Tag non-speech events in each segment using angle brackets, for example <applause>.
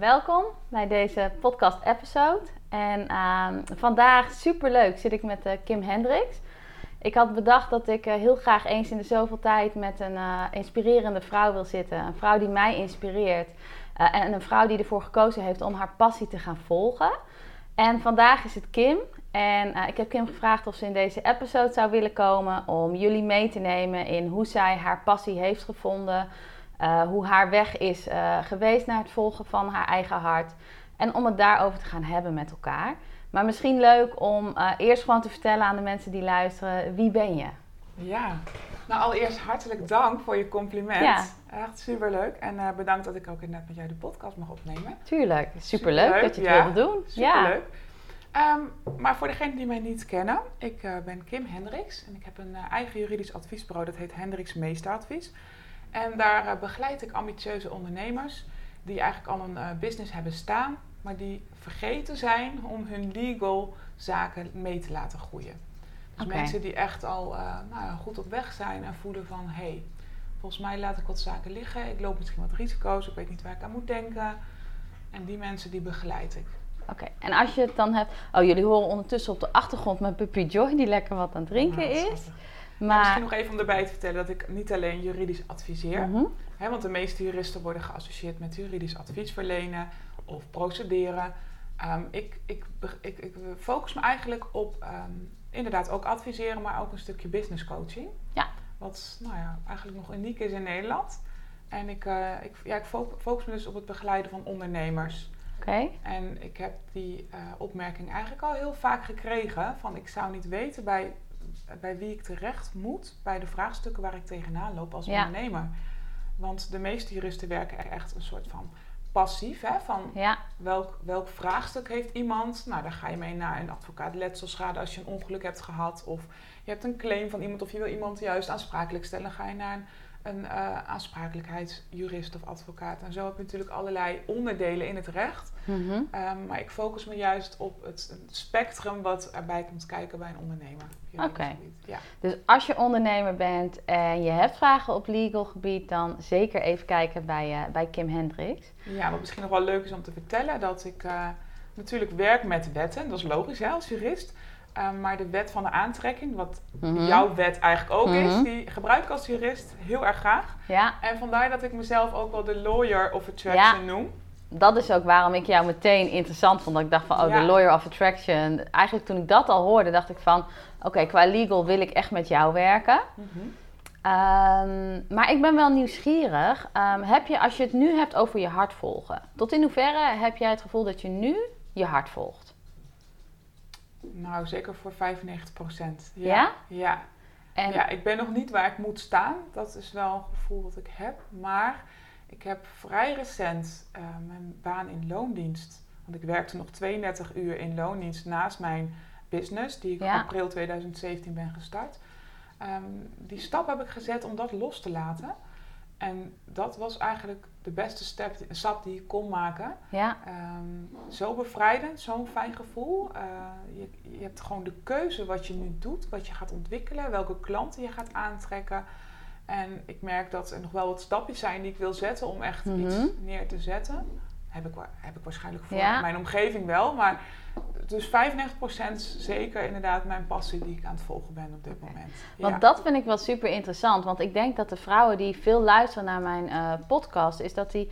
Welkom bij deze podcast-episode. En ehm, vandaag, superleuk, zit ik met eh, Kim Hendricks. Ik had bedacht dat ik eh, heel graag eens in de zoveel tijd met een eh, inspirerende vrouw wil zitten. Een vrouw die mij inspireert. Eh, en een vrouw die ervoor gekozen heeft om haar passie te gaan volgen. En vandaag is het Kim. En ik heb Kim gevraagd of ze in deze episode zou willen komen om jullie mee te nemen in hoe zij haar passie heeft gevonden. hoe haar weg is geweest naar het volgen van haar eigen hart. En om het daarover te gaan hebben met elkaar. Maar misschien leuk om uh, eerst gewoon te vertellen aan de mensen die luisteren, wie ben je? Ja, nou allereerst hartelijk dank voor je compliment. Ja. Echt superleuk. En uh, bedankt dat ik ook net met jou de podcast mag opnemen. Tuurlijk, superleuk, superleuk dat je het ja. wilde doen. Superleuk. Ja. Um, maar voor degenen die mij niet kennen, ik uh, ben Kim Hendricks en ik heb een eigen juridisch adviesbureau, dat heet Hendricks Meesteradvies. En daar begeleid ik ambitieuze ondernemers die eigenlijk al een business hebben staan, maar die vergeten zijn om hun legal zaken mee te laten groeien. Dus mensen die echt al uh, nou goed op weg zijn en voelen van hé, hey, volgens mij laat ik wat zaken liggen, ik loop misschien wat risico's, ik weet niet waar ik aan moet denken. En die mensen die begeleid ik. Oké, en als je het dan hebt. Oh, jullie horen ondertussen op de achtergrond mijn puppy Joy, die lekker wat aan het drinken Nou, is. Maar. Misschien nog even om erbij te vertellen dat ik niet alleen juridisch adviseer. Mhm. Hè, want de meeste juristen worden geassocieerd met juridisch advies verlenen of procederen. Um, ik, ik, ik, ik, focus me eigenlijk op um, inderdaad ook adviseren, maar ook een stukje business coaching. Ja. Wat nou ja, eigenlijk nog uniek is in Nederland. En ik, uh, ik, ja, ik focus me dus op het begeleiden van ondernemers. Oké. Okay. En ik heb die uh, opmerking eigenlijk al heel vaak gekregen. Van ik zou niet weten bij, bij wie ik terecht moet bij de vraagstukken waar ik tegenaan loop als Ja. ondernemer. Want de meeste juristen werken echt een soort van passief. Hè? Van Ja, welk, welk vraagstuk heeft iemand? Nou, dan ga je mee naar een advocaat letselschade als je een ongeluk hebt gehad. Of je hebt een claim van iemand of je wil iemand juist aansprakelijk stellen. Dan ga je naar een, een uh, aansprakelijkheidsjurist of advocaat. En zo heb je natuurlijk allerlei onderdelen in het recht. Mhm. Um, maar ik focus me juist op het, het, spectrum wat erbij komt kijken bij een ondernemer. Oké. Okay. Ja. Dus als je ondernemer bent en je hebt vragen op legal gebied, dan zeker even kijken bij, uh, bij Kim Hendricks. Ja, wat misschien nog wel leuk is om te vertellen, dat ik uh, natuurlijk werk met wetten. Dat is logisch hè, als jurist. Um, maar de wet van de aantrekking, wat Mhm. jouw wet eigenlijk ook Mhm. is, die gebruik ik als jurist heel erg graag. Ja, En vandaar dat ik mezelf ook wel de lawyer of attraction Ja. noem. Dat is ook waarom ik jou meteen interessant vond. Dat ik dacht van, oh, Ja. de lawyer of attraction. Eigenlijk toen ik dat al hoorde, dacht ik van... Oké, qua legal wil ik echt met jou werken. Um, maar ik ben wel nieuwsgierig. Um, heb je, als je het nu hebt over je hart volgen... Tot in hoeverre heb jij het gevoel dat je nu je hart volgt? Nou, zeker voor 95 procent. Ja? Ja. En, Ja, ik ben nog niet waar ik moet staan. Dat is wel een gevoel dat ik heb. Maar ik heb vrij recent uh, mijn baan in loondienst. Want ik werkte nog 32 uur in loondienst naast mijn business, die ik Ja. in april 2017 ben gestart. Um, die stap heb ik gezet om dat los te laten. En dat was eigenlijk de beste stap, stap die ik kon maken. ja, Um, zo bevrijdend, zo'n fijn gevoel. Uh, je, je, hebt gewoon de keuze wat je nu doet, wat je gaat ontwikkelen, welke klanten je gaat aantrekken. En ik merk dat er nog wel wat stapjes zijn die ik wil zetten om echt Mhm. iets neer te zetten. Heb ik, heb ik waarschijnlijk voor Ja. mijn omgeving wel. Maar dus 95% zeker inderdaad mijn passie die ik aan het volgen ben op dit moment. Want dat vind ik wel super interessant. Want ik denk dat de vrouwen die veel luisteren naar mijn eh, podcast, is dat die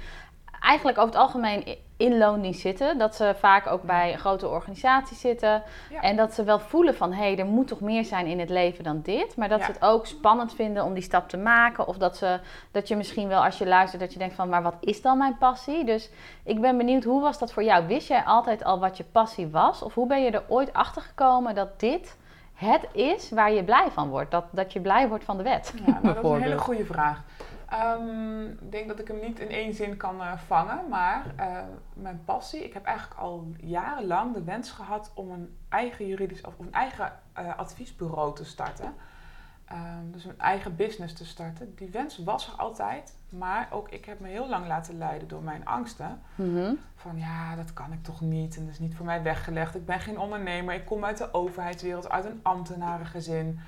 eigenlijk over het algemeen in loondienst zitten. Dat ze vaak ook bij grote organisaties zitten. Ja. En dat ze wel voelen van, hé, hey, er moet toch meer zijn in het leven dan dit. Maar dat Ja. ze het ook spannend vinden om die stap te maken. Of dat, ze, dat je misschien wel, als je luistert, dat je denkt van, maar wat is dan mijn passie? Dus ik ben benieuwd, hoe was dat voor jou? Wist jij altijd al wat je passie was? Of hoe ben je er ooit achter gekomen dat dit het is waar je blij van wordt? Dat, dat je blij wordt van de wet, Ja, nou, dat is een hele goede vraag. Ehm, ik denk dat ik hem niet in één zin kan eh, vangen, maar eh, mijn passie, ik heb eigenlijk al jarenlang de wens gehad om een eigen juridisch of een eigen eh, adviesbureau te starten. Ehm, dus een eigen business te starten. Die wens was er altijd, maar ook ik heb me heel lang laten leiden door mijn angsten. Mhm. Van ja, dat kan ik toch niet en dat is niet voor mij weggelegd. Ik ben geen ondernemer, ik kom uit de overheidswereld, uit een ambtenarengezin.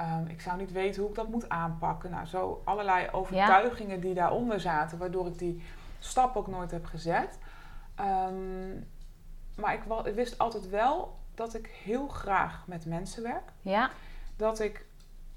Ehm, ik zou niet weten hoe ik dat moet aanpakken. Nou, zo allerlei overtuigingen die daaronder zaten, waardoor ik die stap ook nooit heb gezet. Ehm, maar ik, wist altijd wel dat ik heel graag met mensen werk. Ja, Dat ik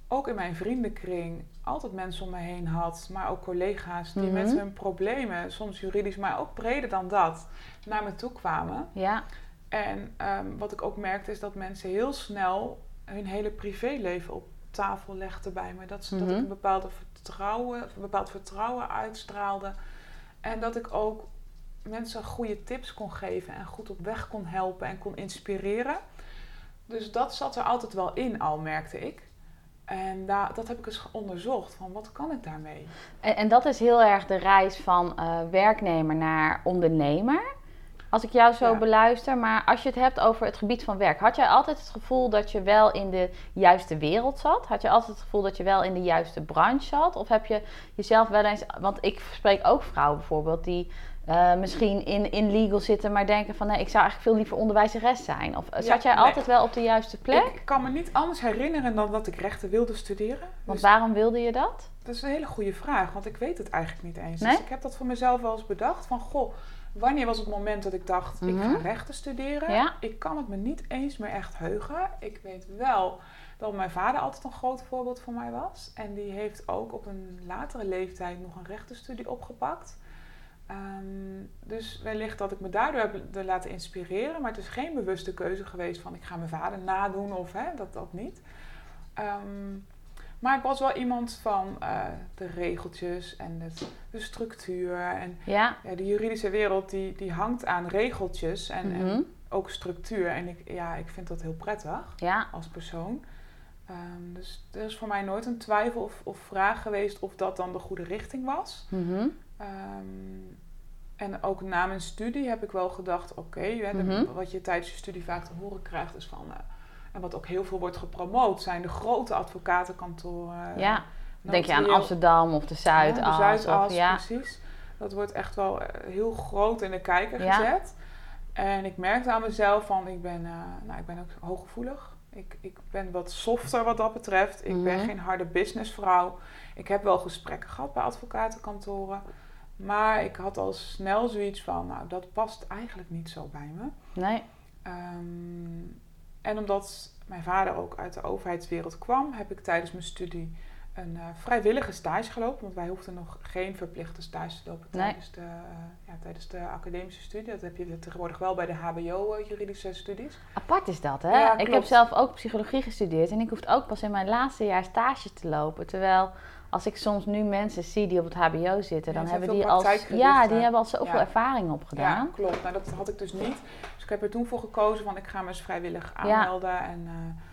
ook in mijn vriendenkring altijd mensen om me heen had, maar ook collega's die Mhm. met hun problemen, soms juridisch, maar ook breder dan dat, naar me toe kwamen. ja, En ehm, wat ik ook merkte is dat mensen heel snel hun hele privéleven op tafel legden bij me. Dat, ze, dat Mhm. ik een, bepaalde vertrouwen, een bepaald vertrouwen uitstraalde. En dat ik ook mensen goede tips kon geven en goed op weg kon helpen en kon inspireren. Dus dat zat er altijd wel in al, merkte ik. En daar, dat heb ik eens onderzocht, van wat kan ik daarmee? En, en dat is heel erg de reis van eh, werknemer naar ondernemer. Als ik jou zo Ja. beluister. Maar als je het hebt over het gebied van werk. Had jij altijd het gevoel dat je wel in de juiste wereld zat? Had je altijd het gevoel dat je wel in de juiste branche zat? Of heb je jezelf wel eens... Want ik spreek ook vrouwen bijvoorbeeld die... eh, misschien in, in legal zitten, maar denken van nee, ik zou eigenlijk veel liever onderwijzeres zijn. Of Ja, zat jij nee. altijd wel op de juiste plek? Ik kan me niet anders herinneren dan dat ik rechten wilde studeren. Want Dus waarom wilde je dat? Dat is een hele goede vraag, want ik weet het eigenlijk niet eens. Nee? Dus ik heb dat voor mezelf wel eens bedacht. Van, goh, wanneer was het moment dat ik dacht, ik Mhm. ga rechten studeren? Ja. Ik kan het me niet eens meer echt heugen. Ik weet wel dat mijn vader altijd een groot voorbeeld voor mij was. En die heeft ook op een latere leeftijd nog een rechtenstudie opgepakt. Ehm, dus wellicht dat ik me daardoor heb laten inspireren. Maar het is geen bewuste keuze geweest van ik ga mijn vader nadoen of hè, dat, dat niet. Ehm, maar ik was wel iemand van eh, de regeltjes en het, de structuur. En Ja. ja, de juridische wereld die, die hangt aan regeltjes en, Mhm. en ook structuur. En ik, ja, ik vind dat heel prettig Ja. als persoon. Ehm, dus er is voor mij nooit een twijfel of, of vraag geweest of dat dan de goede richting was. Mhm. Ehm, en ook na mijn studie heb ik wel gedacht, oké, Mhm. wat je tijdens je studie vaak te horen krijgt is van... eh, en wat ook heel veel wordt gepromoot, zijn de grote advocatenkantoren. Ja. Denk je aan Amsterdam of de Zuidas? ja, de Zuidas, of, ja. precies. Dat wordt echt wel eh, heel groot in de kijker Ja. gezet. En ik merkte aan mezelf van, ik ben, eh, nou, ik ben ook hooggevoelig. Ik, ik ben wat softer wat dat betreft. Ik ben Mhm. geen harde businessvrouw. Ik heb wel gesprekken gehad bij advocatenkantoren. Maar ik had al snel zoiets van, nou, dat past eigenlijk niet zo bij me. Nee. Ehm, en omdat mijn vader ook uit de overheidswereld kwam, heb ik tijdens mijn studie een eh, vrijwillige stage gelopen. Want wij hoefden nog geen verplichte stage te lopen Nee. tijdens, de, eh, ja, tijdens de academische studie. Dat heb je tegenwoordig wel bij de HBO-juridische studies. Apart is dat, hè? Ja, ik heb zelf ook psychologie gestudeerd en ik hoefde ook pas in mijn laatste jaar stage te lopen. Terwijl als ik soms nu mensen zie die op het HBO zitten, Ja, dan hebben die al, ja, die hebben al zoveel Ja. ervaring opgedaan. Ja, klopt. Nou, dat had ik dus niet. Dus ik heb er toen voor gekozen van ik ga me eens vrijwillig aanmelden en eh,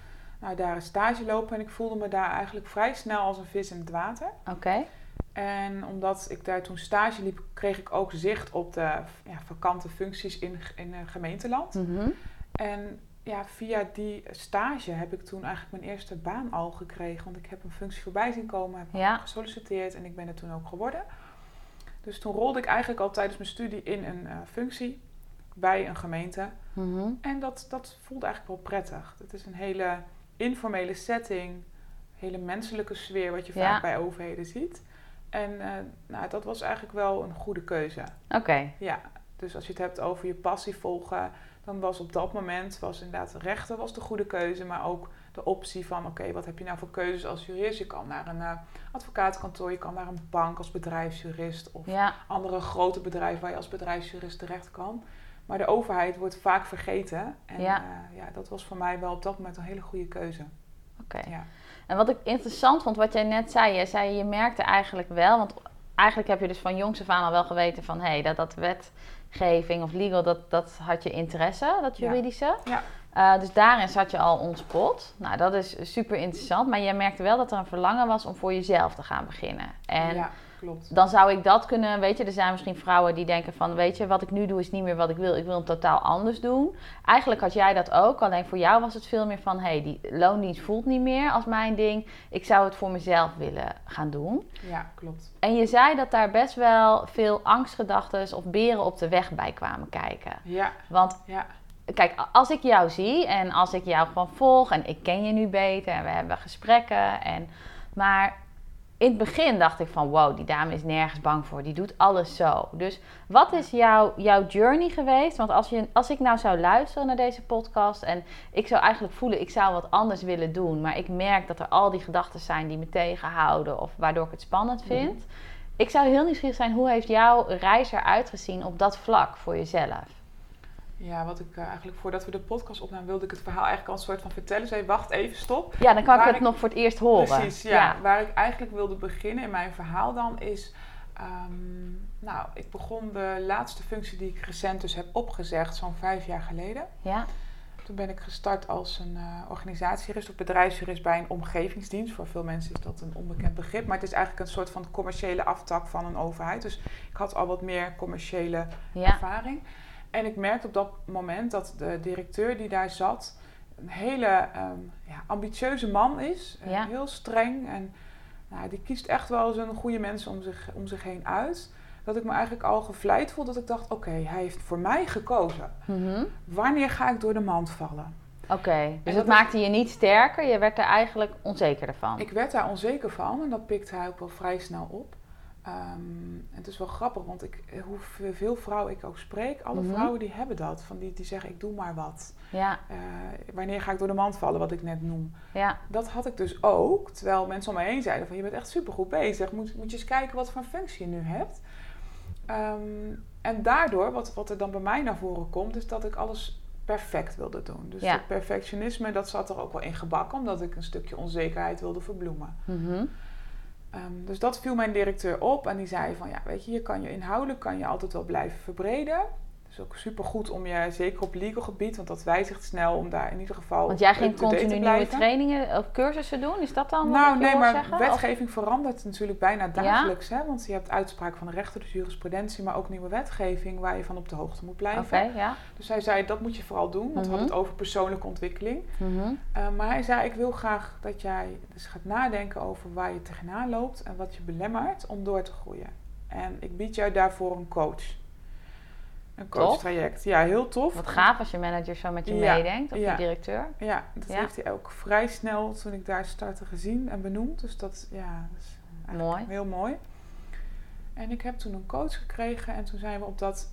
nou, daar een stage lopen. En ik voelde me daar eigenlijk vrij snel als een vis in het water. Oké. En omdat ik daar toen stage liep, kreeg ik ook zicht op de ja, vakante functies in, in een gemeenteland. Mhm. En ja, via die stage heb ik toen eigenlijk mijn eerste baan al gekregen. Want ik heb een functie voorbij zien komen, heb Ja. gesolliciteerd en ik ben er toen ook geworden. Dus toen rolde ik eigenlijk al tijdens mijn studie in een eh, functie bij een gemeente. Mhm. En dat, dat voelde eigenlijk wel prettig. Het is een hele informele setting, hele menselijke sfeer, wat je Ja. vaak bij overheden ziet. En eh, nou, dat was eigenlijk wel een goede keuze. Oké. Ja, dus als je het hebt over je passie volgen, dan was op dat moment was inderdaad rechten was de goede keuze, maar ook de optie van, oké, wat heb je nou voor keuzes als jurist? Je kan naar een eh, advocatenkantoor, je kan naar een bank als bedrijfsjurist of Ja, andere grote bedrijven waar je als bedrijfsjurist terecht kan. Maar de overheid wordt vaak vergeten. En Ja. ja. ja, dat was voor mij wel op dat moment een hele goede keuze. oké. Ja. En wat ik interessant vond, wat jij net zei, je zei je merkte eigenlijk wel, want eigenlijk heb je dus van jongs af aan al wel geweten van hé, hey, dat, dat wetgeving of legal, dat, dat had je interesse, dat juridische. Ja. Eh, dus daarin zat je al ontspot. Nou, dat is super interessant, maar jij merkte wel dat er een verlangen was om voor jezelf te gaan beginnen. En ja, klopt. dan zou ik dat kunnen, weet je, er zijn misschien vrouwen die denken van, weet je, wat ik nu doe is niet meer wat ik wil, ik wil het totaal anders doen. Eigenlijk had jij dat ook, alleen voor jou was het veel meer van, hé, hey, die loondienst voelt niet meer als mijn ding, ik zou het voor mezelf willen gaan doen. Ja, klopt. En je zei dat daar best wel veel angstgedachten of beren op de weg bij kwamen kijken. Ja, Want ja, kijk, als ik jou zie en als ik jou gewoon volg en ik ken je nu beter en we hebben gesprekken. En, maar in het begin dacht ik van wow, die dame is nergens bang voor. Die doet alles zo. Dus wat is jouw, jouw journey geweest? Want als, je, als ik nou zou luisteren naar deze podcast en ik zou eigenlijk voelen, ik zou wat anders willen doen. Maar ik merk dat er al die gedachten zijn die me tegenhouden of waardoor ik het spannend vind. Ik zou heel nieuwsgierig zijn, hoe heeft jouw reis eruit gezien op dat vlak voor jezelf? Ja, wat ik eh, eigenlijk voordat we de podcast opnamen, wilde ik het verhaal eigenlijk al een soort van vertellen. Zei, wacht even, stop. Ja, dan kan ik het ik- nog voor het eerst horen. Precies, ja. Waar ik eigenlijk wilde beginnen in mijn verhaal dan is... ehm, nou, ik begon de laatste functie die ik recent dus heb opgezegd, zo'n vijf jaar geleden. Ja, Toen ben ik gestart als een organisatiejurist of bedrijfsjurist bij een omgevingsdienst. Voor veel mensen is dat een onbekend begrip. Maar het is eigenlijk een soort van commerciële aftak van een overheid. Dus ik had al wat meer commerciële ja, ervaring. En ik merkte op dat moment dat de directeur die daar zat... een hele ehm, ja, ambitieuze man is. eh, Ja. Heel streng. En nou, die kiest echt wel zijn goede mensen om zich, om zich heen uit. Dat ik me eigenlijk al gevleid voelde. Dat ik dacht, oké, hij heeft voor mij gekozen. Mhm. Wanneer ga ik door de mand vallen? Oké, dus dat het maakte je niet sterker, je werd er eigenlijk onzeker van. Ik werd daar onzeker van en dat pikte hij ook wel vrij snel op. Ehm, het is wel grappig, want ik, hoeveel vrouwen ik ook spreek, alle Mhm. vrouwen die hebben dat. Van die, die zeggen, ik doe maar wat. Ja, Eh, wanneer ga ik door de mand vallen, wat ik net noem. ja, Dat had ik dus ook, terwijl mensen om me heen zeiden van... je bent echt supergoed bezig, moet, moet je eens kijken wat voor functie je nu hebt. Ehm, en daardoor, wat, wat er dan bij mij naar voren komt, is dat ik alles perfect wilde doen. Dus Ja. dat perfectionisme, dat zat er ook wel in gebakken... omdat ik een stukje onzekerheid wilde verbloemen. mhm. Ehm, dus dat viel mijn directeur op en die zei van ja, weet je, je kan je inhoudelijk kan je altijd wel blijven verbreden. Dus ook super goed om je, zeker op legal gebied, want dat wijzigt snel om daar in ieder geval. Want jij ging continu nieuwe trainingen of cursussen doen, is dat dan Nou, nee, maar zeggen? Of- wetgeving verandert natuurlijk bijna dagelijks. Hè? Want je hebt uitspraak van de rechter, dus jurisprudentie, maar ook nieuwe wetgeving waar je van op de hoogte moet blijven. Oké, ja. Dus hij zei, dat moet je vooral doen, want we Mhm. hadden het over persoonlijke ontwikkeling. Mhm. Uh, maar hij zei, ik wil graag dat jij dus gaat nadenken over waar je tegenaan loopt en wat je belemmert om door te groeien. En ik bied jou daarvoor een coach. Een coachtraject. Ja, heel tof. Wat gaaf als je manager zo met je Ja, meedenkt, of ja. je directeur. Ja, dat Ja. heeft hij ook vrij snel toen ik daar startte gezien en benoemd. Dus dat, ja, dat is Mooi. heel mooi. En ik heb toen een coach gekregen en toen zijn we op dat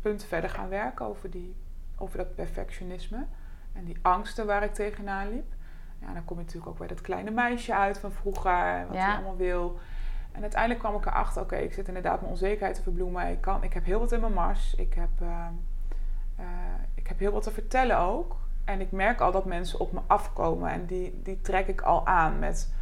punt verder gaan werken over, die, over dat perfectionisme en die angsten waar ik tegenaan liep. Ja, dan kom je natuurlijk ook bij dat kleine meisje uit van vroeger, wat hij allemaal wil. En uiteindelijk kwam ik erachter, oké, ik zit inderdaad mijn onzekerheid te verbloemen. Ik, kan, ik heb heel wat in mijn mars. Ik heb, eh, eh, ik heb heel wat te vertellen ook. En ik merk al dat mensen op me afkomen. En die, die trek ik al aan met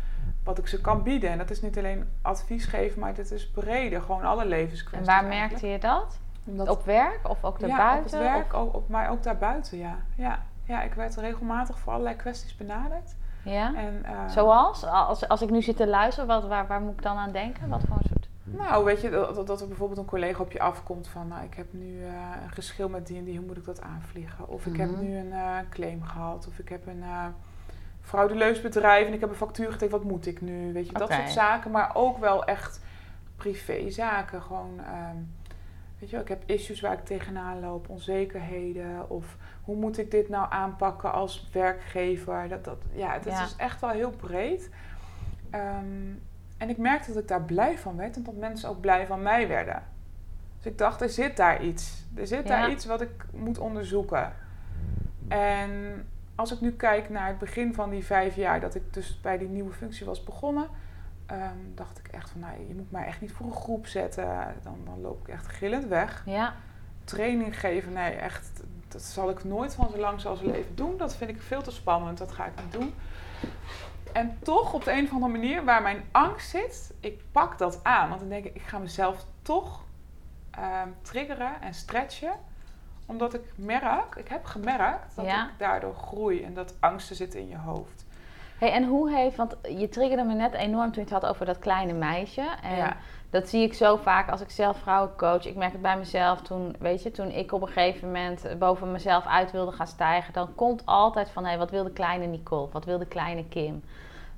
wat ik ze kan bieden. En dat is niet alleen advies geven, maar dit is breder. Gewoon alle En levenskwesties waar eigenlijk. merkte je dat? Omdat, Op werk of ook ja, daarbuiten? op het werk, Of- ook, op, maar ook daarbuiten, ja. ja. Ja, ik werd regelmatig voor allerlei kwesties benaderd. Ja? En, eh, Zoals? Als, als ik nu zit te luisteren, wat, waar, waar moet ik dan aan denken? Wat voor een soort... Nou, weet je, dat, dat er bijvoorbeeld een collega op je afkomt van... Nou, ik heb nu eh, een geschil met die en die, hoe moet ik dat aanvliegen? Of ik heb Mhm. nu een eh, claim gehad. Of ik heb een uh, frauduleus bedrijf en ik heb een factuur getekend. Wat moet ik nu? Weet je, dat soort zaken. Maar ook wel echt privézaken. Gewoon, ehm, weet je wel, ik heb issues waar ik tegenaan loop. Onzekerheden. Of hoe moet ik dit nou aanpakken als werkgever? Dat, dat, ja, het Ja. is echt wel heel breed. Ehm, en ik merkte dat ik daar blij van werd en dat mensen ook blij van mij werden. Dus ik dacht, er zit daar iets. Er zit Ja. daar iets wat ik moet onderzoeken. En als ik nu kijk naar het begin van die vijf jaar dat ik dus bij die nieuwe functie was begonnen, ehm, dacht ik echt van, nou, je moet mij echt niet voor een groep zetten. Dan, dan loop ik echt gillend weg. Ja, Training geven, nee, echt, dat zal ik nooit van zo lang zoals leven doen. Dat vind ik veel te spannend, dat ga ik niet doen. En toch op de een of andere manier, waar mijn angst zit, ik pak dat aan. Want dan denk ik, ik ga mezelf toch ehm, triggeren en stretchen. Omdat ik merk, ik heb gemerkt dat Ja. ik daardoor groei en dat angsten zitten in je hoofd. Hey, en hoe heeft, want je triggerde me net enorm toen je het had over dat kleine meisje. En Ja. dat zie ik zo vaak als ik zelf vrouwen coach. Ik merk het bij mezelf toen, weet je, toen ik op een gegeven moment boven mezelf uit wilde gaan stijgen. Dan komt altijd van, hé, hey, wat wil de kleine Nicole? Wat wil de kleine Kim?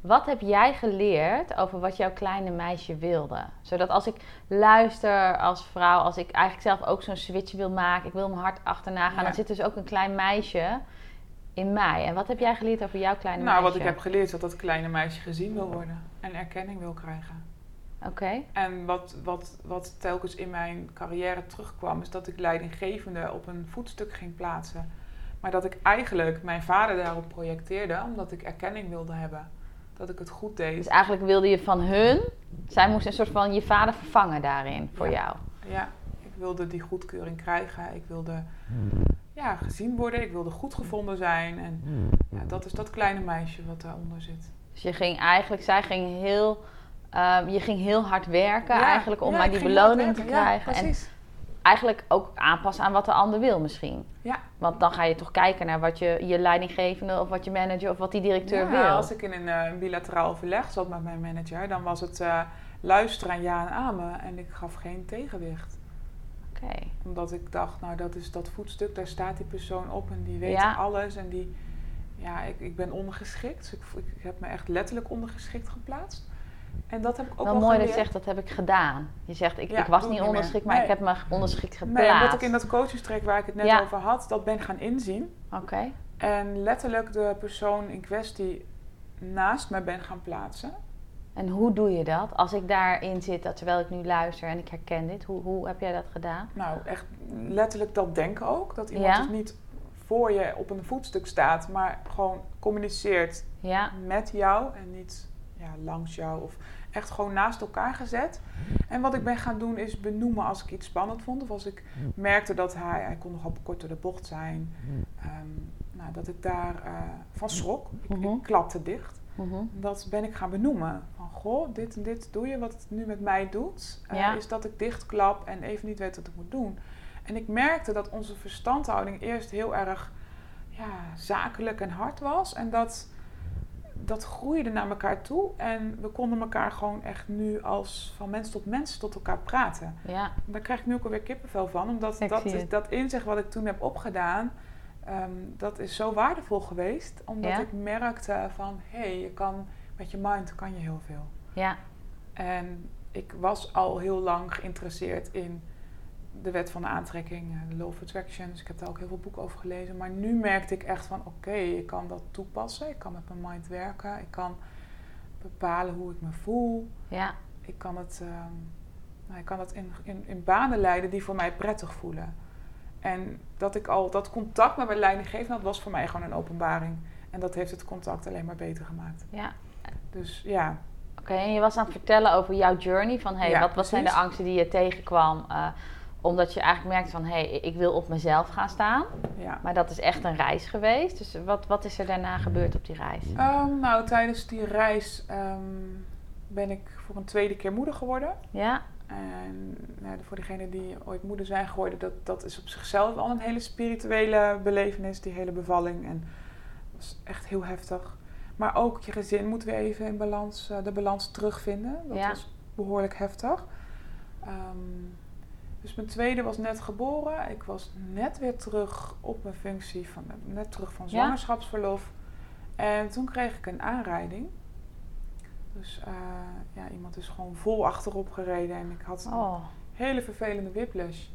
Wat heb jij geleerd over wat jouw kleine meisje wilde? Zodat als ik luister als vrouw, als ik eigenlijk zelf ook zo'n switch wil maken, ik wil mijn hart achterna gaan, Ja. dan zit dus ook een klein meisje in mij. En wat heb jij geleerd over jouw kleine Nou, meisje? wat ik heb geleerd is dat dat kleine meisje gezien wil worden en erkenning wil krijgen. Oké. En wat, wat, wat telkens in mijn carrière terugkwam, is dat ik leidinggevende op een voetstuk ging plaatsen. Maar dat ik eigenlijk mijn vader daarop projecteerde, omdat ik erkenning wilde hebben. Dat ik het goed deed. Dus eigenlijk wilde je van hun, zij moest een soort van je vader vervangen daarin voor Ja. jou. Ja, ik wilde die goedkeuring krijgen. Ik wilde ja, gezien worden. Ik wilde goed gevonden zijn. En ja, dat is dat kleine meisje wat daaronder zit. Dus je ging eigenlijk, zij ging heel, ehm, je ging heel hard werken Ja, eigenlijk om ja, maar die beloning te krijgen. en precies. eigenlijk ook aanpassen aan wat de ander wil misschien. Ja. Want dan ga je toch kijken naar wat je, je leidinggevende of wat je manager of wat die directeur Ja, wil. Als ik in een eh, bilateraal overleg zat met mijn manager, dan was het eh, luisteren en ja en amen. En ik gaf geen tegenwicht. Omdat ik dacht, nou dat is dat voetstuk, daar staat die persoon op en die weet Ja. alles. En die, ja, ik, ik ben ondergeschikt. Dus ik, ik heb me echt letterlijk ondergeschikt geplaatst. En dat heb ik ook Wel wel mooi dat je zegt, dat heb ik gedaan. Je zegt, ik, Ja, ik was niet ik niet onderschikt, maar ik heb me onderschikt geplaatst. Nee, omdat ik in dat coachingstrek waar ik het net Ja. over had, dat ben gaan inzien. Oké. En letterlijk de persoon in kwestie naast mij ben gaan plaatsen. En hoe doe je dat? Als ik daarin zit, dat terwijl ik nu luister en ik herken dit, hoe, hoe heb jij dat gedaan? Nou, echt letterlijk dat denken ook. Dat iemand Ja. dus niet voor je op een voetstuk staat, maar gewoon communiceert Ja, met jou en niet ja, langs jou. Of echt gewoon naast elkaar gezet. En wat ik ben gaan doen is benoemen als ik iets spannend vond. Of als ik merkte dat hij, hij kon nogal kort door de bocht zijn. Ehm, nou, dat ik daar eh, van schrok. Ik, Mhm. ik klapte dicht. Mhm. Dat ben ik gaan benoemen. Van goh, dit en dit doe je. Wat het nu met mij doet, eh, is dat ik dichtklap en even niet weet wat ik moet doen. En ik merkte dat onze verstandhouding eerst heel erg ja, zakelijk en hard was. En dat, dat groeide naar elkaar toe. En we konden elkaar gewoon echt nu als van mens tot mens tot elkaar praten. ja, Daar krijg ik nu ook alweer kippenvel van. Omdat Ik dat, is, dat inzicht wat ik toen heb opgedaan, ehm, dat is zo waardevol geweest. Omdat Ja. ik merkte van, hé, hey, je kan met je mind kan je heel veel. ja, En ik was al heel lang geïnteresseerd in de wet van de aantrekking, de law of attraction. Dus ik heb daar ook heel veel boeken over gelezen. Maar nu merkte ik echt van, oké, ik kan dat toepassen. Ik kan met mijn mind werken. Ik kan bepalen hoe ik me voel. ja, Ik kan het, ehm, nou, ik kan het in, in, in banen leiden die voor mij prettig voelen. En dat ik al dat contact met mijn leidinggevende had, was voor mij gewoon een openbaring. En dat heeft het contact alleen maar beter gemaakt. ja. Dus ja, Oké, en je was aan het vertellen over jouw journey. Van hey, Ja, wat, wat zijn de angsten die je tegenkwam? eh, omdat je eigenlijk merkte van hé, hey, ik wil op mezelf gaan staan. ja. Maar dat is echt een reis geweest. Dus wat, wat is er daarna gebeurd op die reis? Ehm, nou, tijdens die reis ehm, ben ik voor een tweede keer moeder geworden. Ja, En nou, voor degenen die ooit moeder zijn geworden, dat, dat is op zichzelf al een hele spirituele belevenis, die hele bevalling. En dat was echt heel heftig. Maar ook je gezin moet weer even in balans, eh, de balans terugvinden. Dat Ja. was behoorlijk heftig. Ehm, dus mijn tweede was net geboren. Ik was net weer terug op mijn functie, van, net terug van Ja. zwangerschapsverlof. En toen kreeg ik een aanrijding. Dus eh, ja, iemand is gewoon vol achterop gereden en ik had een oh, hele vervelende whiplash.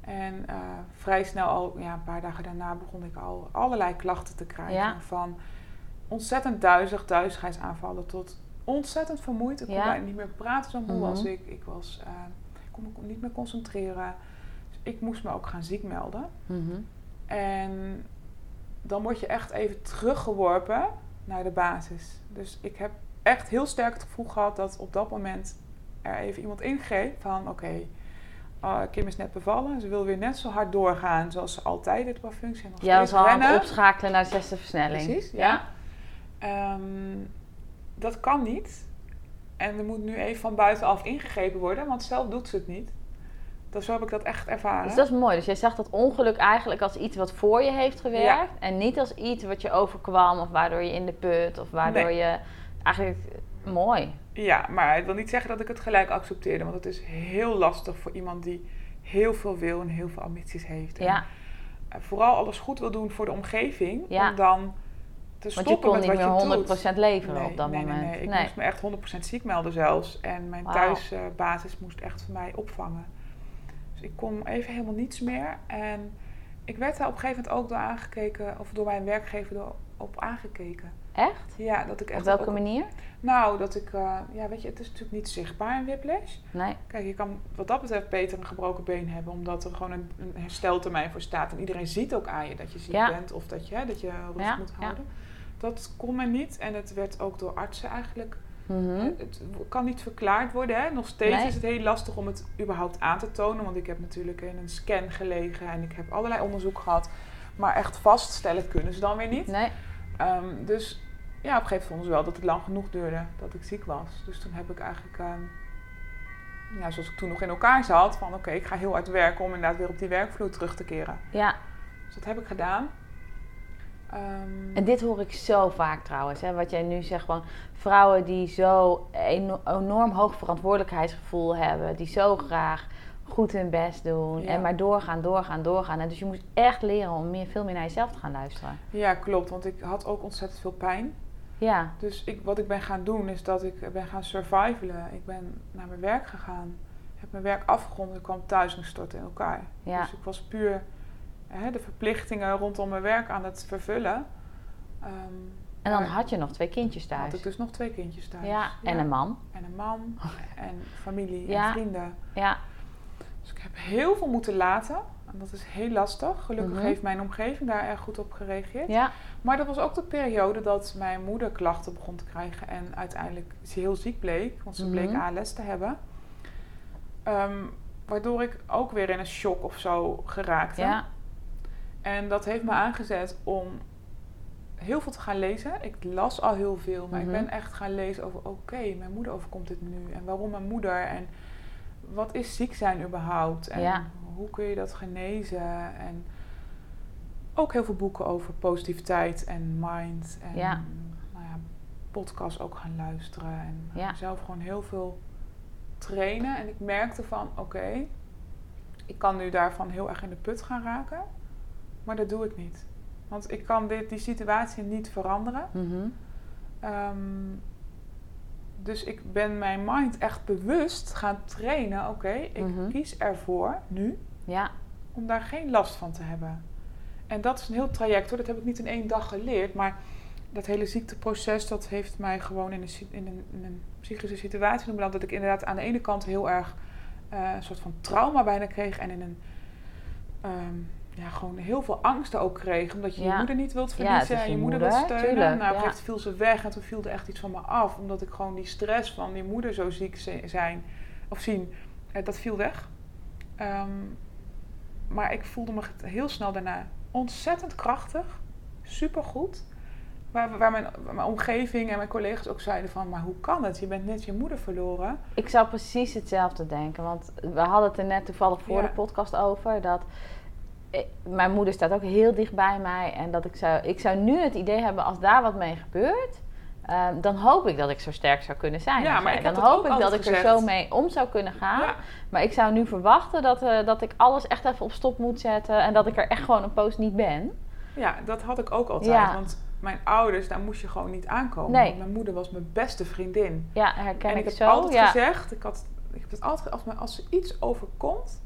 En eh, vrij snel al, ja, een paar dagen daarna begon ik al allerlei klachten te krijgen. Ja. Van ontzettend duizig, duizigheidsaanvallen tot ontzettend vermoeid. Ik kon Ja. bijna niet meer praten, zo moe Mhm. was ik. Ik, was, eh, kon me niet meer concentreren. Dus ik moest me ook gaan ziek melden. mhm. En dan word je echt even teruggeworpen naar de basis. Dus ik heb echt heel sterk het gevoel gehad dat op dat moment er even iemand ingreep van oké, uh, Kim is net bevallen. Ze wil weer net zo hard doorgaan zoals ze altijd deed qua functie. En nog Jij was steeds al aan het rennen. opschakelen naar de zesde versnelling. Precies, ja. Ehm, dat kan niet. En er moet nu even van buitenaf ingegrepen worden, want zelf doet ze het niet. Dus zo heb ik dat echt ervaren. Dus dat is mooi. Dus jij zag dat ongeluk eigenlijk als iets wat voor je heeft gewerkt. Ja. En niet als iets wat je overkwam of waardoor je in de put of waardoor Nee. je eigenlijk mooi. Ja, maar het wil niet zeggen dat ik het gelijk accepteerde. Want het is heel lastig voor iemand die heel veel wil en heel veel ambities heeft. En Ja, eh, vooral alles goed wil doen voor de omgeving. Ja. Om dan te want je stoppen kon met niet wat je meer doet. 100% leveren Nee, op dat nee, moment. Nee, nee. Ik moest me echt 100% ziek melden zelfs. En mijn thuisbasis moest echt voor mij opvangen. Dus ik kon even helemaal niets meer. En ik werd daar op een gegeven moment ook door aangekeken, of door mijn werkgever door, op aangekeken. Echt? Ja, dat ik echt Op welke ook- manier? Nou, dat ik, eh, ja, weet je, het is natuurlijk niet zichtbaar in whiplash. Nee. Kijk, je kan wat dat betreft beter een gebroken been hebben, omdat er gewoon een, een hersteltermijn voor staat. En iedereen ziet ook aan je dat je ziek Ja. bent of dat je, hè, dat je rust Ja, moet ja. houden. Dat kon men niet en het werd ook door artsen eigenlijk. Mhm. eh, Het kan niet verklaard worden. Hè. Nog steeds Nee. is het heel lastig om het überhaupt aan te tonen, want ik heb natuurlijk in een scan gelegen en ik heb allerlei onderzoek gehad. Maar echt vaststellen kunnen ze dan weer niet. Nee. Ehm, dus ja, op een gegeven moment vonden ze wel dat het lang genoeg duurde dat ik ziek was. Dus toen heb ik eigenlijk, ehm, ja, zoals ik toen nog in elkaar zat, van oké, ik ga heel hard werken om inderdaad weer op die werkvloer terug te keren. Ja, Dus dat heb ik gedaan. Ehm, en dit hoor ik zo vaak trouwens. Hè, wat jij nu zegt van vrouwen die zo eno- enorm hoog verantwoordelijkheidsgevoel hebben. Die zo graag goed hun best doen. Ja. En maar doorgaan, doorgaan, doorgaan. En dus je moet echt leren om meer, veel meer naar jezelf te gaan luisteren. ja, klopt, want ik had ook ontzettend veel pijn. Ja, Dus ik, wat ik ben gaan doen is dat ik ben gaan survivalen. Ik ben naar mijn werk gegaan, heb mijn werk afgerond en kwam thuis en stortte in elkaar. ja. Dus ik was puur hè, de verplichtingen rondom mijn werk aan het vervullen. Ehm, En dan had je nog twee kindjes had thuis. ik dus nog twee kindjes thuis. Ja, en een man. En een man <laughs> en familie Ja. en vrienden. Ja, ik heb heel veel moeten laten. En dat is heel lastig. Gelukkig Mhm. heeft mijn omgeving daar erg goed op gereageerd. ja, Maar dat was ook de periode dat mijn moeder klachten begon te krijgen. En uiteindelijk ze heel ziek bleek. Want ze Mhm. bleek ALS te hebben. Ehm, waardoor ik ook weer in een shock of zo geraakte. ja. En dat heeft me aangezet om heel veel te gaan lezen. Ik las al heel veel, maar Mhm. ik ben echt gaan lezen over... oké, mijn moeder overkomt dit nu. En waarom mijn moeder? En wat is ziek zijn überhaupt? En Ja. hoe kun je dat genezen? En ook heel veel boeken over positiviteit en mind. En Ja. Nou ja, podcasts ook gaan luisteren. En Ja. zelf gewoon heel veel trainen. En ik merkte van, oké... ik kan nu daarvan heel erg in de put gaan raken. Maar dat doe ik niet. Want ik kan dit, die situatie niet veranderen. Mhm. Ehm, dus ik ben mijn mind echt bewust gaan trainen. Oké, ik Mhm. kies ervoor nu ja. om daar geen last van te hebben. En dat is een heel traject hoor. Dat heb ik niet in één dag geleerd. Maar dat hele ziekteproces, dat heeft mij gewoon in een, in een, in een psychische situatie beland. Dat ik inderdaad aan de ene kant heel erg eh, een soort van trauma bijna kreeg. En in een, ehm, ja, gewoon heel veel angsten ook kreeg. Omdat je je moeder niet wilt verliezen. en je je moeder, wilt steunen. tuurlijk, nou, op ja. viel ze weg. En toen viel er echt iets van me af. Omdat ik gewoon die stress van die moeder zo ziek zi- zijn. Of zien. eh, dat viel weg. Ehm, maar ik voelde me heel snel daarna ontzettend krachtig. Supergoed. Waar, waar, mijn, waar mijn omgeving en mijn collega's ook zeiden van... maar hoe kan het? Je bent net je moeder verloren. Ik zou precies hetzelfde denken. Want we hadden het er net toevallig voor de podcast over. Dat mijn moeder staat ook heel dicht bij mij. En dat ik zou, ik zou nu het idee hebben als daar wat mee gebeurt. ehm, dan hoop ik dat ik zo sterk zou kunnen zijn. Ja, maar ik dan hoop ik dat ik er zo mee om zou kunnen gaan. Ja, Maar ik zou nu verwachten dat, eh, dat ik alles echt even op stop moet zetten. En dat ik er echt gewoon een post niet ben. ja, dat had ik ook altijd. Ja. Want mijn ouders, daar moest je gewoon niet aankomen. Nee. Want mijn moeder was mijn beste vriendin. Ja, herken en ik, ik heb zo. altijd gezegd... Ik, had, ik heb het altijd, als, me, als er iets overkomt...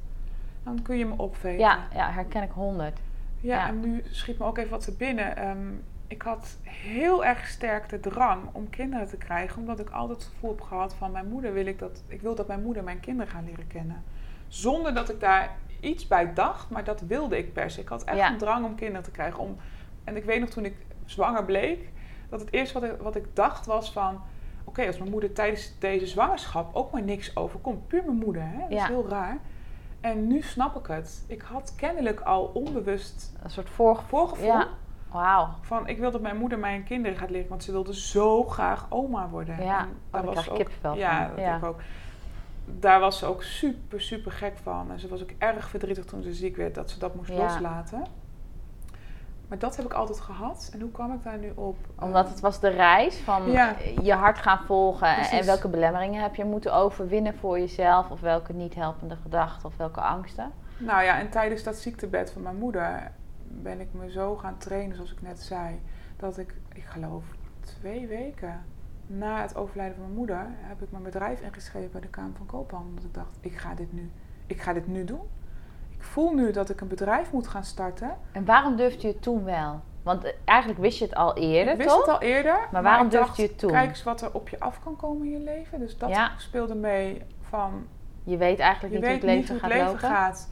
dan kun je me opvegen. ja, ja, herken ik honderd. Ja, Ja. en nu schiet me ook even wat te binnen. Ehm, ik had heel erg sterk de drang om kinderen te krijgen, omdat ik altijd het gevoel heb gehad van mijn moeder wil ik dat ik wil dat mijn moeder mijn kinderen gaan leren kennen. Zonder dat ik daar iets bij dacht, maar dat wilde ik per se. Ik had echt Ja. een drang om kinderen te krijgen, om en ik weet nog toen ik zwanger bleek, dat het eerste wat ik, wat ik dacht was van... Oké, als mijn moeder tijdens deze zwangerschap ook maar niks overkomt. Puur mijn moeder, hè? Dat Ja. is heel raar. En nu snap ik het. Ik had kennelijk al onbewust Een soort voorgevoel. voorgevoel Ja, wauw. van... Ik wil dat mijn moeder mijn kinderen gaat leren, want ze wilde zo graag oma worden. Ja, En oh, daar krijg ik ook- kippenvel Ja, van. dat Ja. ik ook. Daar was ze ook super, super gek van. En ze was ook erg verdrietig toen ze ziek werd, dat ze dat moest Ja. loslaten. Maar dat heb ik altijd gehad. En hoe kwam ik daar nu op? Omdat het was de reis van Ja. je hart gaan volgen. En, welke belemmeringen heb je moeten overwinnen voor jezelf? Of welke niet helpende gedachten of welke angsten? Nou ja, en tijdens dat ziektebed van mijn moeder ben ik me zo gaan trainen, zoals ik net zei, dat ik, ik geloof, twee weken na het overlijden van mijn moeder, heb ik mijn bedrijf ingeschreven bij de Kamer van Koophandel. Omdat ik dacht, ik ga dit nu, ik ga dit nu doen. Ik voel nu dat ik een bedrijf moet gaan starten. En waarom durfde je het toen wel? Want eh, eigenlijk wist je het al eerder, ik wist toch? het al eerder. Maar, waarom durfde dacht, je het toen? Kijk eens wat er op je af kan komen in je leven. Dus dat Ja. speelde mee van Je weet eigenlijk je niet hoe weet het leven niet hoe gaat het leven lopen. gaat.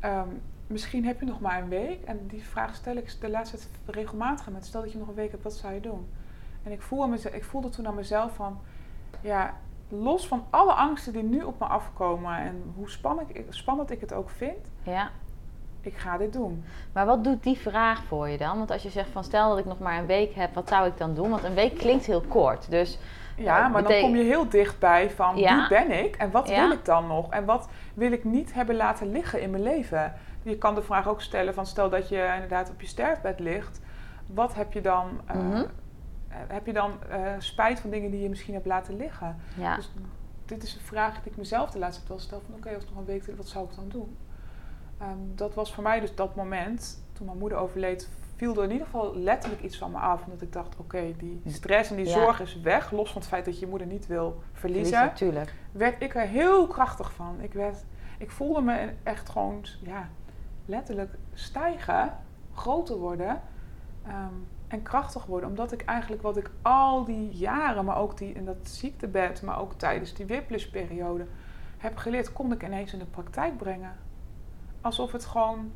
Ehm, misschien heb je nog maar een week. En die vraag stel ik de laatste tijd regelmatig met. Stel dat je nog een week hebt, wat zou je doen? En ik, voel aan mezelf, ik voelde toen aan mezelf van... Ja, los van alle angsten die nu op me afkomen... en hoe spannend, ik- spannend ik het ook vind... Ja. ik ga dit doen. Maar wat doet die vraag voor je dan? Want als je zegt van stel dat ik nog maar een week heb, wat zou ik dan doen? Want een week klinkt heel kort. Dus Ja, Eh, maar dan kom je heel dichtbij van Ja. wie ben ik en wat Ja. wil ik dan nog en wat wil ik niet hebben laten liggen in mijn leven. Je kan de vraag ook stellen van stel dat je inderdaad op je sterfbed ligt, wat heb je dan, eh, Mhm. Heb je dan eh, spijt van dingen die je misschien hebt laten liggen? ja, Dus dit is een vraag die ik mezelf de laatste tijd wel stel van oké, als nog een week wat zou ik dan doen? Ehm, dat was voor mij dus dat moment, toen mijn moeder overleed, viel er in ieder geval letterlijk iets van me af. Omdat ik dacht, oké, die stress en die Ja. zorg is weg. Los van het feit dat je je moeder niet wil verliezen. natuurlijk. Werd ik er heel krachtig van. Ik, werd, ik voelde me echt gewoon, ja, letterlijk stijgen, groter worden. ehm, en krachtig worden. Omdat ik eigenlijk wat ik al die jaren, maar ook die, in dat ziektebed, maar ook tijdens die whiplash-periode heb geleerd, kon ik ineens in de praktijk brengen. Alsof het gewoon